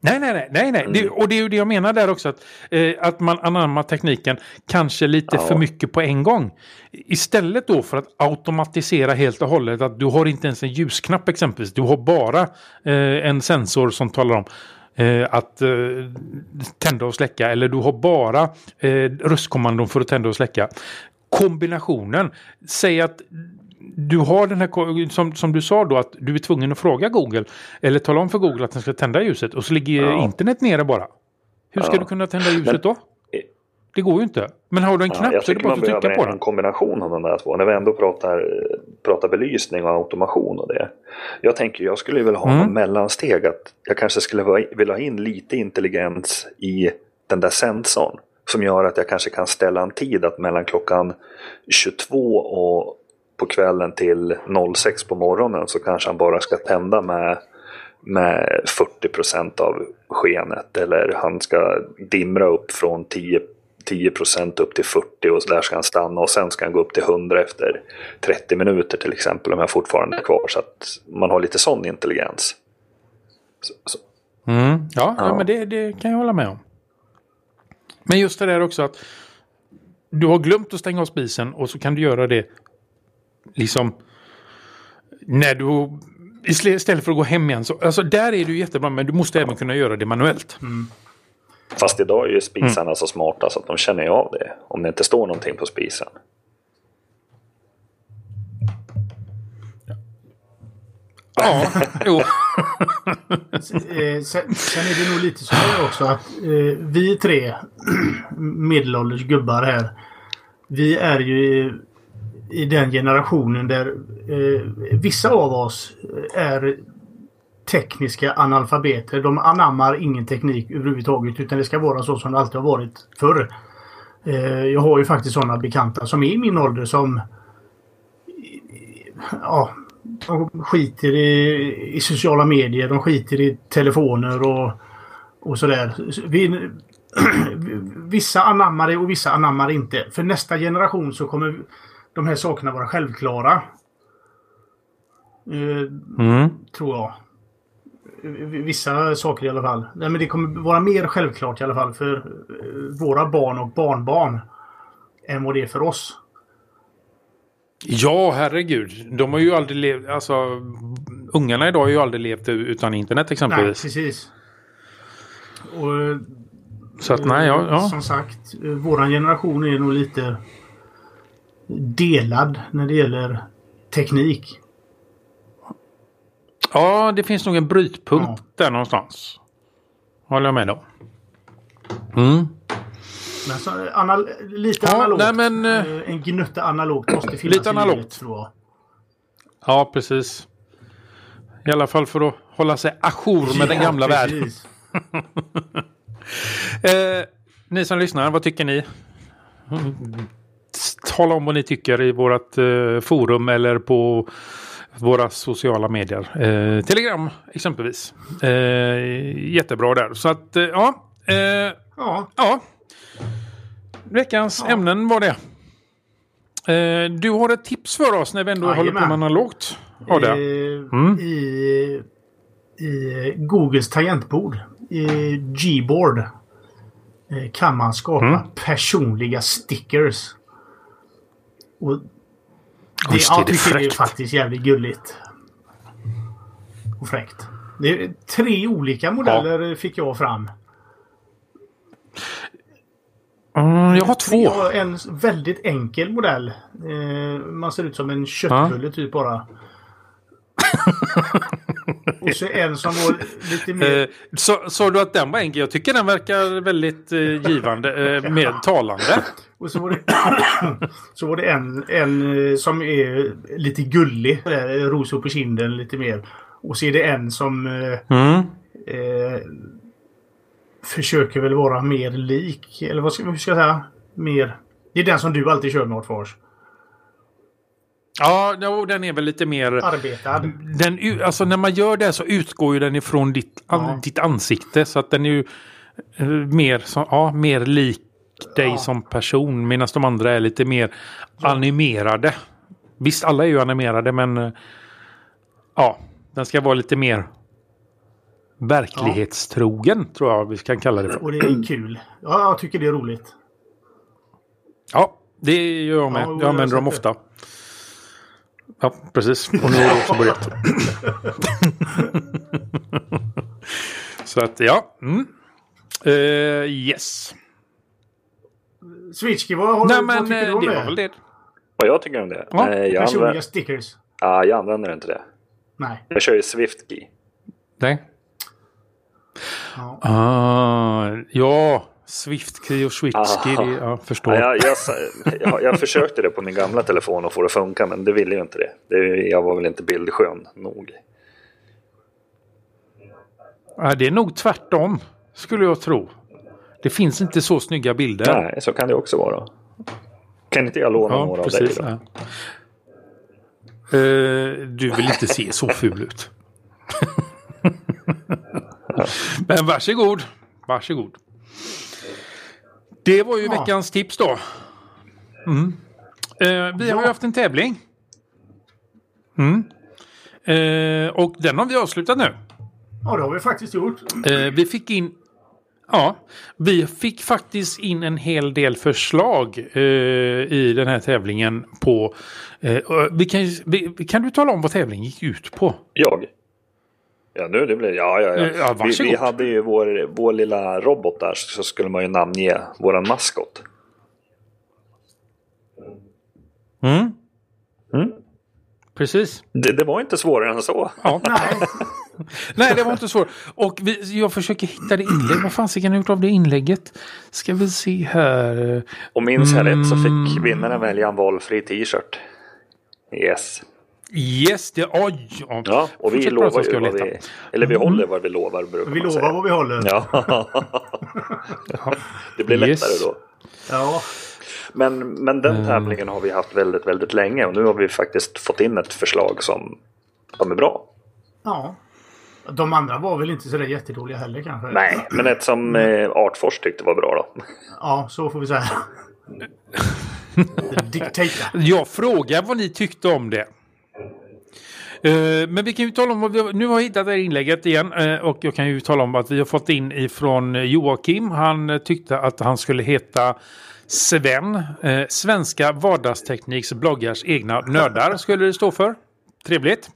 Nej, nej, nej, nej, nej. Det, och det är ju det jag menar där också. Att, eh, att man anammar tekniken kanske lite Ja. för mycket på en gång. Istället då för att automatisera helt och hållet. Att du har inte ens en ljusknapp exempelvis. Du har bara eh, en sensor som talar om eh, att eh, tända och släcka. Eller du har bara eh, röstkommandon för att tända och släcka. kombinationen. Säg att du har den här, som, som du sa då, att du är tvungen att fråga Google. Eller tala om för Google att den ska tända ljuset och så ligger ja. internet nere bara. Hur ska ja. du kunna tända ljuset Men, då? Det går ju inte. Men har du en knapp ja, så är det bara att trycka på den. Jag en kombination av de där två. När vi ändå pratar, pratar belysning och automation och det. Jag tänker jag skulle vilja ha mm. en mellansteg. Att jag kanske skulle vilja ha in lite intelligens i den där sensorn. Som gör att jag kanske kan ställa en tid att mellan klockan 22 och på kvällen till 06 på morgonen så kanske han bara ska tända med, med 40 procent av skenet. Eller han ska dimra upp från 10 10 upp till 40 och så där ska han stanna och sen ska han gå upp till 100 efter 30 minuter till exempel om jag fortfarande är kvar. Så att man har lite sån intelligens. Så, så. Mm, ja, ja. men det, det kan jag hålla med om. Men just det där också att du har glömt att stänga av spisen och så kan du göra det liksom när du istället för att gå hem igen. Så, alltså där är du jättebra men du måste även kunna göra det manuellt. Mm. Fast idag är ju spisarna mm. så smarta så att de känner ju av det. Om det inte står någonting på spisen. Ja, jo. Eh, sen, sen, är det nog lite så här också att eh, vi tre <clears throat> medelålders gubbar här. Vi är ju i den generationen där eh, vissa av oss eh, är tekniska analfabeter. De anammar ingen teknik överhuvudtaget utan det ska vara så som det alltid har varit förr. Eh, jag har ju faktiskt sådana bekanta som är i min ålder som eh, ja, de skiter i, i sociala medier, de skiter i telefoner och, och sådär. Vi, <clears throat> vissa anammar det och vissa anammar inte. För nästa generation så kommer de här sakerna vara självklara. Eh, mm. Tror jag. Vissa saker i alla fall. Nej, men det kommer vara mer självklart i alla fall för eh, våra barn och barnbarn. Än vad det är för oss. Ja, herregud. De har ju aldrig levt, alltså ungarna idag har ju aldrig levt utan internet exempelvis. Nej, precis. Och, så att nej, ja, ja. Som sagt, våran generation är nog lite delad när det gäller teknik. Ja, det finns nog en brytpunkt ja. där någonstans. Håller jag med om. Mm. Men så, anal lite ja, analogt. Nej, men, uh, en gnutta analogt måste finnas lite analogt. tror jag. Ja, precis. I alla fall för att hålla sig ajour med ja, den gamla världen. <laughs> eh, ni som lyssnar, vad tycker ni? Tala om vad ni tycker i vårt eh, forum eller på våra sociala medier. Eh, Telegram exempelvis. Eh, jättebra där. Så att eh, ja. Eh, ja. ja. Veckans ja. ämnen var det. Eh, du har ett tips för oss när vi ändå Jajamän. håller på med analogt. Ja, det. Mm. I, I Googles tangentbord, i Gboard, kan man skapa mm. personliga stickers. Och det, Just det, ja, det är faktiskt jävligt gulligt. Och fräckt. Det är tre olika modeller ja. fick jag fram. Mm, jag har två. Jag har en väldigt enkel modell. Eh, man ser ut som en köttbulle ja. typ bara. <laughs> och så en som var lite mer... Eh, sa du att den var enkel? Jag tycker den verkar väldigt eh, givande. Eh, mer talande. och så var det, <coughs> så var det en, en som är lite gullig. Rosor på kinden lite mer. Och så är det en som mm. eh, försöker väl vara mer lik. Eller vad ska, hur ska jag säga? Mer... Det är den som du alltid kör med Fars. Ja, no, den är väl lite mer... Arbetad. Den, alltså när man gör det så utgår ju den ifrån ditt, ja. ditt ansikte. Så att den är ju eh, mer, så, ja, mer lik dig ja. som person. Medan de andra är lite mer animerade. Visst, alla är ju animerade men... Eh, ja, den ska vara lite mer verklighetstrogen ja. tror jag vi kan kalla det för. Och det är kul. Ja, jag tycker det är roligt. Ja, det gör jag med. Ja, jag använder dem ofta. Ja, precis. Och nu har jag också börjat. <laughs> Så att ja. Mm. Uh, yes. Switchkey, vad, har Nej du, men vad tycker eh, du om det det? var väl det. Vad jag tycker om det? Ja, Nej, jag, Personliga använder, stickers? ja, jag använder inte det. Nej. Jag kör ju SwiftKey. Nej. Ja. Ah, ja, SwiftKey och SwitchKey. Det- Jag förstår. Ja, jag, jag, jag, försökte det på min gamla telefon och få det att funka men det ville ju inte det. det jag var väl inte bildskön nog. Ja, det är nog tvärtom, skulle jag tro. Det finns inte så snygga bilder. Nej, så kan det också vara. Kan inte jag låna Ja, några precis. av dig då? Ja. Eh, du vill inte se så ful ut. <laughs> <laughs> Men varsågod. Varsågod. Det var ju Ja. veckans tips då. Mm. Eh, vi har ju Ja. haft en tävling. Mm. Eh, och den har vi avslutat nu. ja, det har vi faktiskt gjort. Eh, vi fick in... Ja, vi fick faktiskt in en hel del förslag eh, i den här tävlingen på... Eh, vi kan, kan du tala om vad tävlingen gick ut på? Jag? Ja, nu det blir Ja, ja, ja, ja. Vi, vi hade ju vår, vår lilla robot där så skulle man ju namnge våran maskot. Mm. Mm. Precis. Det, det var inte svårare än så. Ja. <laughs> Nej. Nej, det var inte svårt. Och vi, jag försöker hitta det inlägg. Vad fan har gjort av det inlägget? Ska vi se här. Och minns jag rätt så Mm. fick vinnaren välja en valfri t-shirt. Yes. Yes, det... Oj! Ja, Ja, och vi Fortsätt lovar ju vad vi... Eller vi håller vad vi lovar brukar Vi lovar säga. vad vi håller. Ja. <laughs> det blir lättare Yes. då. Ja. Men, men den tävlingen har vi haft väldigt, väldigt länge och nu har vi faktiskt fått in ett förslag som, som är bra. ja. De andra var väl inte sådär jättedåliga heller kanske? Nej, men ett som eh, Artfors tyckte var bra då. Ja, så får vi säga. <laughs> Jag frågar vad ni tyckte om det. Eh, men vi kan ju tala om vad vi nu har jag hittat det här inlägget igen eh, och jag kan ju tala om att vi har fått in ifrån Joakim. Han eh, tyckte att han skulle heta Sven. Eh, Svenska vardagstekniks bloggars egna nördar skulle det stå för. Trevligt.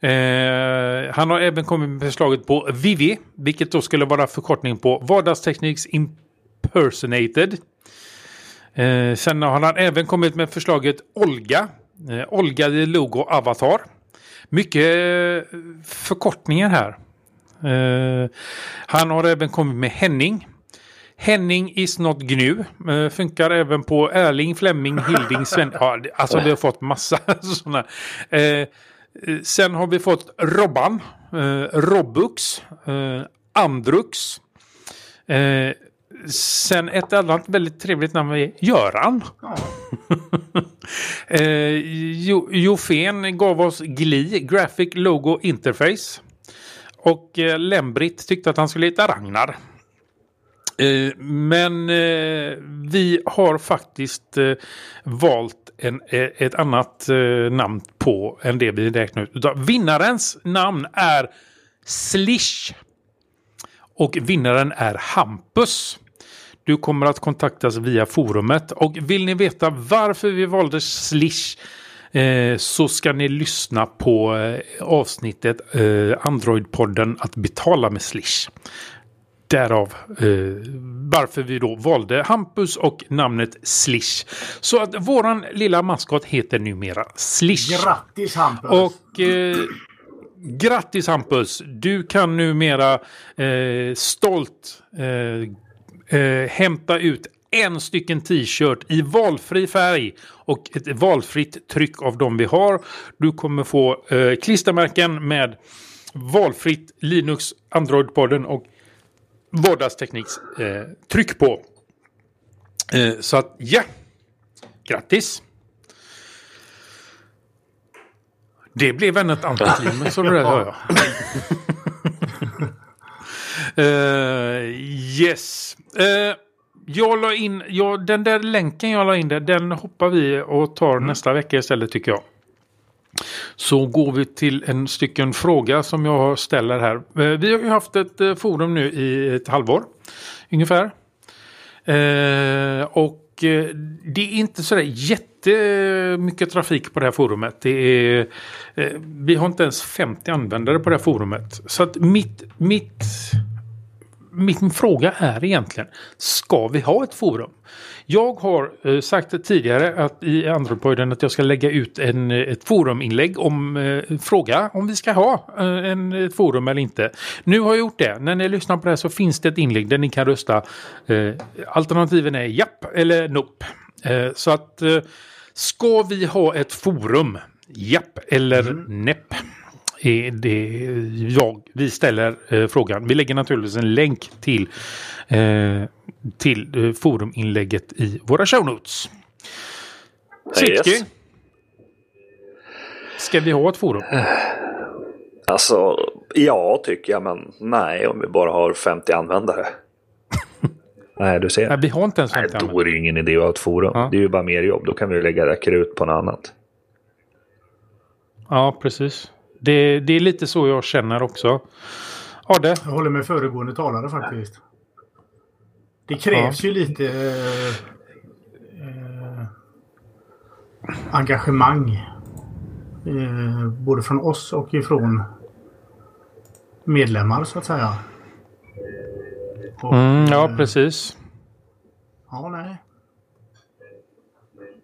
Eh, han har även kommit med förslaget på Vivi, vilket då skulle vara förkortning på Vardagstekniks Impersonated. Eh, sen har han även kommit med förslaget Olga. Eh, Olga the Logo Avatar. Mycket eh, förkortningar här. Eh, han har även kommit med Henning. Henning is not gnu. Eh, funkar även på Erling, Flemming, Hilding, Sven. <laughs> Ja, alltså vi har fått massa <laughs> sådana. Sen har vi fått Robban. Robux. Andrux. Sen ett annat väldigt trevligt namn är Göran. Ja. <laughs> <laughs> Eh, jo, Jofen gav oss GLI, Graphic Logo Interface. Och eh, Lembrit tyckte att han skulle heta Ragnar. Eh, men eh, vi har faktiskt eh, valt en, eh, ett annat eh, namn på än det vi räknar ut. Utan Vinnarens namn är Slish. Och vinnaren är Hampus. Du kommer att kontaktas via forumet. Och vill ni veta varför vi valde Slish eh, så ska ni lyssna på eh, avsnittet eh, Android-podden att betala med Slish. Därav eh, varför vi då valde Hampus och namnet Slish. Så att våran lilla maskot heter numera Slish. Grattis Hampus! Och eh, grattis Hampus! Du kan numera eh, stolt eh, eh, hämta ut en stycken t-shirt i valfri färg och ett valfritt tryck av dem vi har. Du kommer få eh, klistermärken med valfritt Linux, Android-podden och vardagstekniks eh, tryck på. Eh, så att ja, grattis! Det blev ännu ett antiklimax så det där hör jag. Eh, yes. Uh, jag la in, ja, den där länken jag la in där, den hoppar vi och tar nästa vecka istället tycker jag. Så går vi till en stycken fråga som jag ställer här. Eh, vi har ju haft ett forum nu i ett halvår ungefär. Eh, och det är inte sådär jättemycket trafik på det här forumet. Det är, eh, vi har inte ens 50 användare på det här forumet. Så att mitt, mitt min fråga är egentligen, ska vi ha ett forum? Jag har eh, sagt tidigare att i Androidpodden att jag ska lägga ut en, ett foruminlägg om eh, fråga om vi ska ha eh, en, ett forum eller inte. Nu har jag gjort det. När ni lyssnar på det här så finns det ett inlägg där ni kan rösta. Eh, alternativen är japp eller nope. Eh, så att eh, ska vi ha ett forum? Japp eller mm. nepp? Är det jag, vi ställer eh, frågan. Vi lägger naturligtvis en länk till, eh, till eh, foruminlägget i våra show notes. Sitski. Yes. Ska vi ha ett forum? <sighs> Alltså, ja tycker jag, men nej om vi bara har 50 användare. <laughs> nej, du ser. Nej, vi har inte ens 50 nej, Då är det ju ingen idé att ha ett forum. Ja. Det är ju bara mer jobb. Då kan vi lägga krut på något annat. Ja, precis. Det, det är lite så jag känner också. Adde? Jag håller med föregående talare faktiskt. Det krävs ja. ju lite eh, eh, engagemang. Eh, både från oss och ifrån medlemmar så att säga. Och, mm, ja, eh, precis. Ja, nej.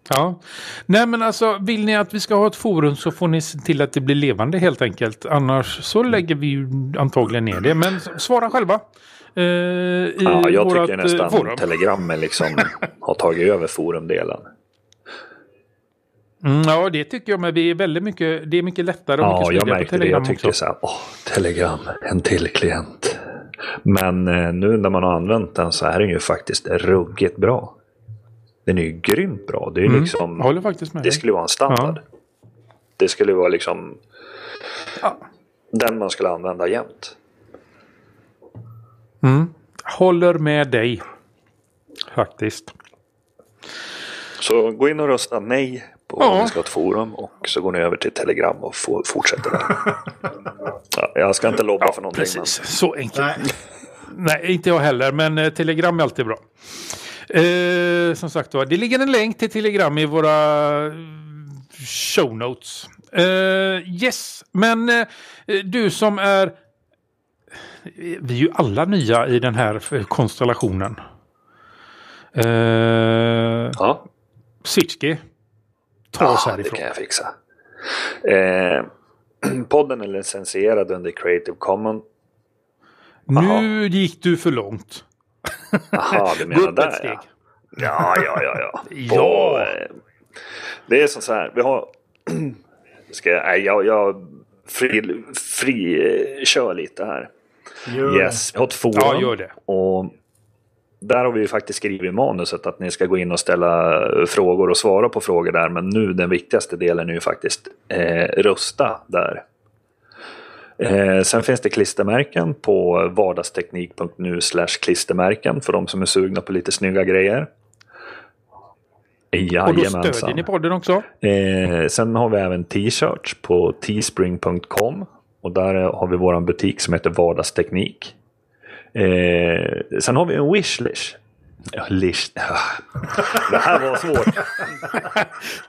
Ja, nej men alltså vill ni att vi ska ha ett forum så får ni se till att det blir levande helt enkelt. Annars så lägger vi ju antagligen ner det. Men svara själva. Eh, ja, jag tycker eh, nästan forum. Telegrammen liksom <laughs> har tagit över forumdelen. Mm, ja, det tycker jag. Men vi är väldigt mycket, det är mycket lättare och ja, mycket smidigare på Telegram det. Jag tyckte också. så här, åh, Telegram, en till klient. Men eh, nu när man har använt den så är den ju faktiskt ruggigt bra. Den är ju grymt bra. Det, är mm. liksom, håller faktiskt med det skulle vara en standard. Ja. Det skulle vara liksom ja. den man skulle använda jämt. Mm. Håller med dig. Faktiskt. Så gå in och rösta nej på ja. om vi ska ha ett forum och så går ni över till Telegram och fortsätter där. <laughs> ja, jag ska inte lobba ja, för någonting. Precis, men... så enkelt. Nej. nej. inte jag heller, men eh, Telegram är alltid bra. Eh, som sagt var, det ligger en länk till Telegram i våra show notes. Eh, yes, men eh, du som är... Vi är ju alla nya i den här konstellationen. Eh, ja. Sitski, ta oss ja, härifrån. det kan jag fixa. Eh, <clears throat> podden är licensierad under Creative Commons. Nu gick du för långt. Jaha, du <laughs> menar där ja. Ja, ja, ja, <laughs> ja. ja. Eh, det är så här, vi har... <clears throat> Ska jag, jag, jag fri, fri kör lite här. Gör. Yes, vi har ett forum. Ja, gör det. Och där har vi ju faktiskt skrivit i manuset att ni ska gå in och ställa frågor och svara på frågor där. Men nu den viktigaste delen är ju faktiskt eh, rösta där. Eh, sen finns det klistermärken på vardagsteknik.nu klistermärken för de som är sugna på lite snygga grejer. Jajamensan. Och då stödjer ni podden också? Eh, sen har vi även t-shirts på teespring.com. Och där har vi vår butik som heter Vardagsteknik. Eh, sen har vi en wishlist Ja, list. <laughs> Det här var svårt.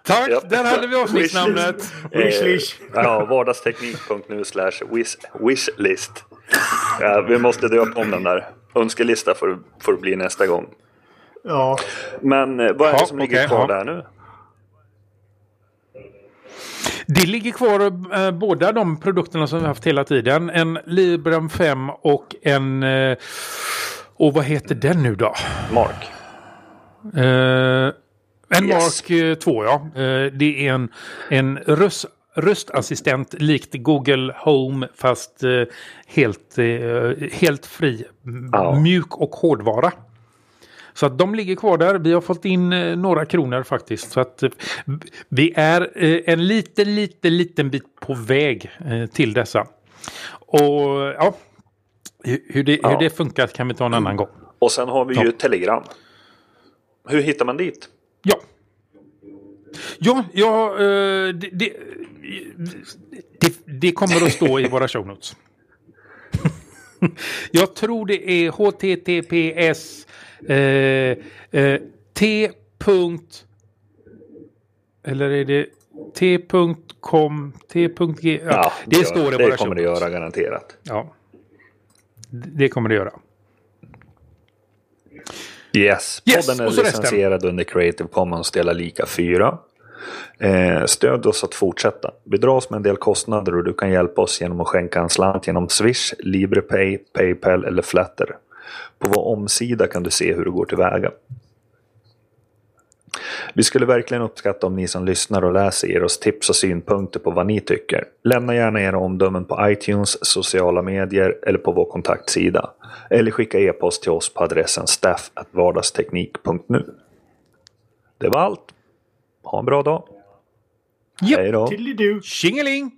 Tack, ja. där hade vi avsnittsnamnet. Wishlist. Eh, ja, vardagsteknik.nu slash wishlist. Ja, vi måste döpa om den där. Önskelista får, får bli nästa gång. Ja. Men eh, vad är det som ligger okay, kvar där nu? Det ligger kvar eh, båda de produkterna som vi haft hela tiden. En Librem 5 och en eh, och vad heter den nu då? Mark. Uh, en yes. Mark 2 ja. Uh, det är en, en röst, röstassistent likt Google Home fast uh, helt, helt fri. Oh. Mjuk och hårdvara. Så att de ligger kvar där. Vi har fått in några kronor faktiskt. Så att vi är en liten, liten, liten bit på väg till dessa. Och ja, hur det, ja. hur det funkar kan vi ta en annan gång. Och sen har vi ja. ju Telegram. Hur hittar man dit? Ja. Ja, ja uh, det, det, det, det, kommer att stå i våra show notes. <laughs> Jag tror det är https uh, uh, t. Eller är det t.com, t.g? Ja, det, det står i våra show notes. Det kommer det göra garanterat. Ja. Det kommer det göra. Yes, Yes, podden är licensierad under Creative Commons delar lika 4. Eh, stöd oss att fortsätta. Vi dras med en del kostnader och du kan hjälpa oss genom att skänka en slant genom Swish, LibrePay, Paypal eller Flatter. På vår omsida kan du se hur du går tillväga. Vi skulle verkligen uppskatta om ni som lyssnar och läser ger oss tips och synpunkter på vad ni tycker. Lämna gärna era omdömen på iTunes, sociala medier eller på vår kontaktsida. Eller skicka e-post till oss på adressen staff.vardagsteknik.nu. Det var allt. Ha en bra dag. Japp. Hej då. Till du. Tjingeling!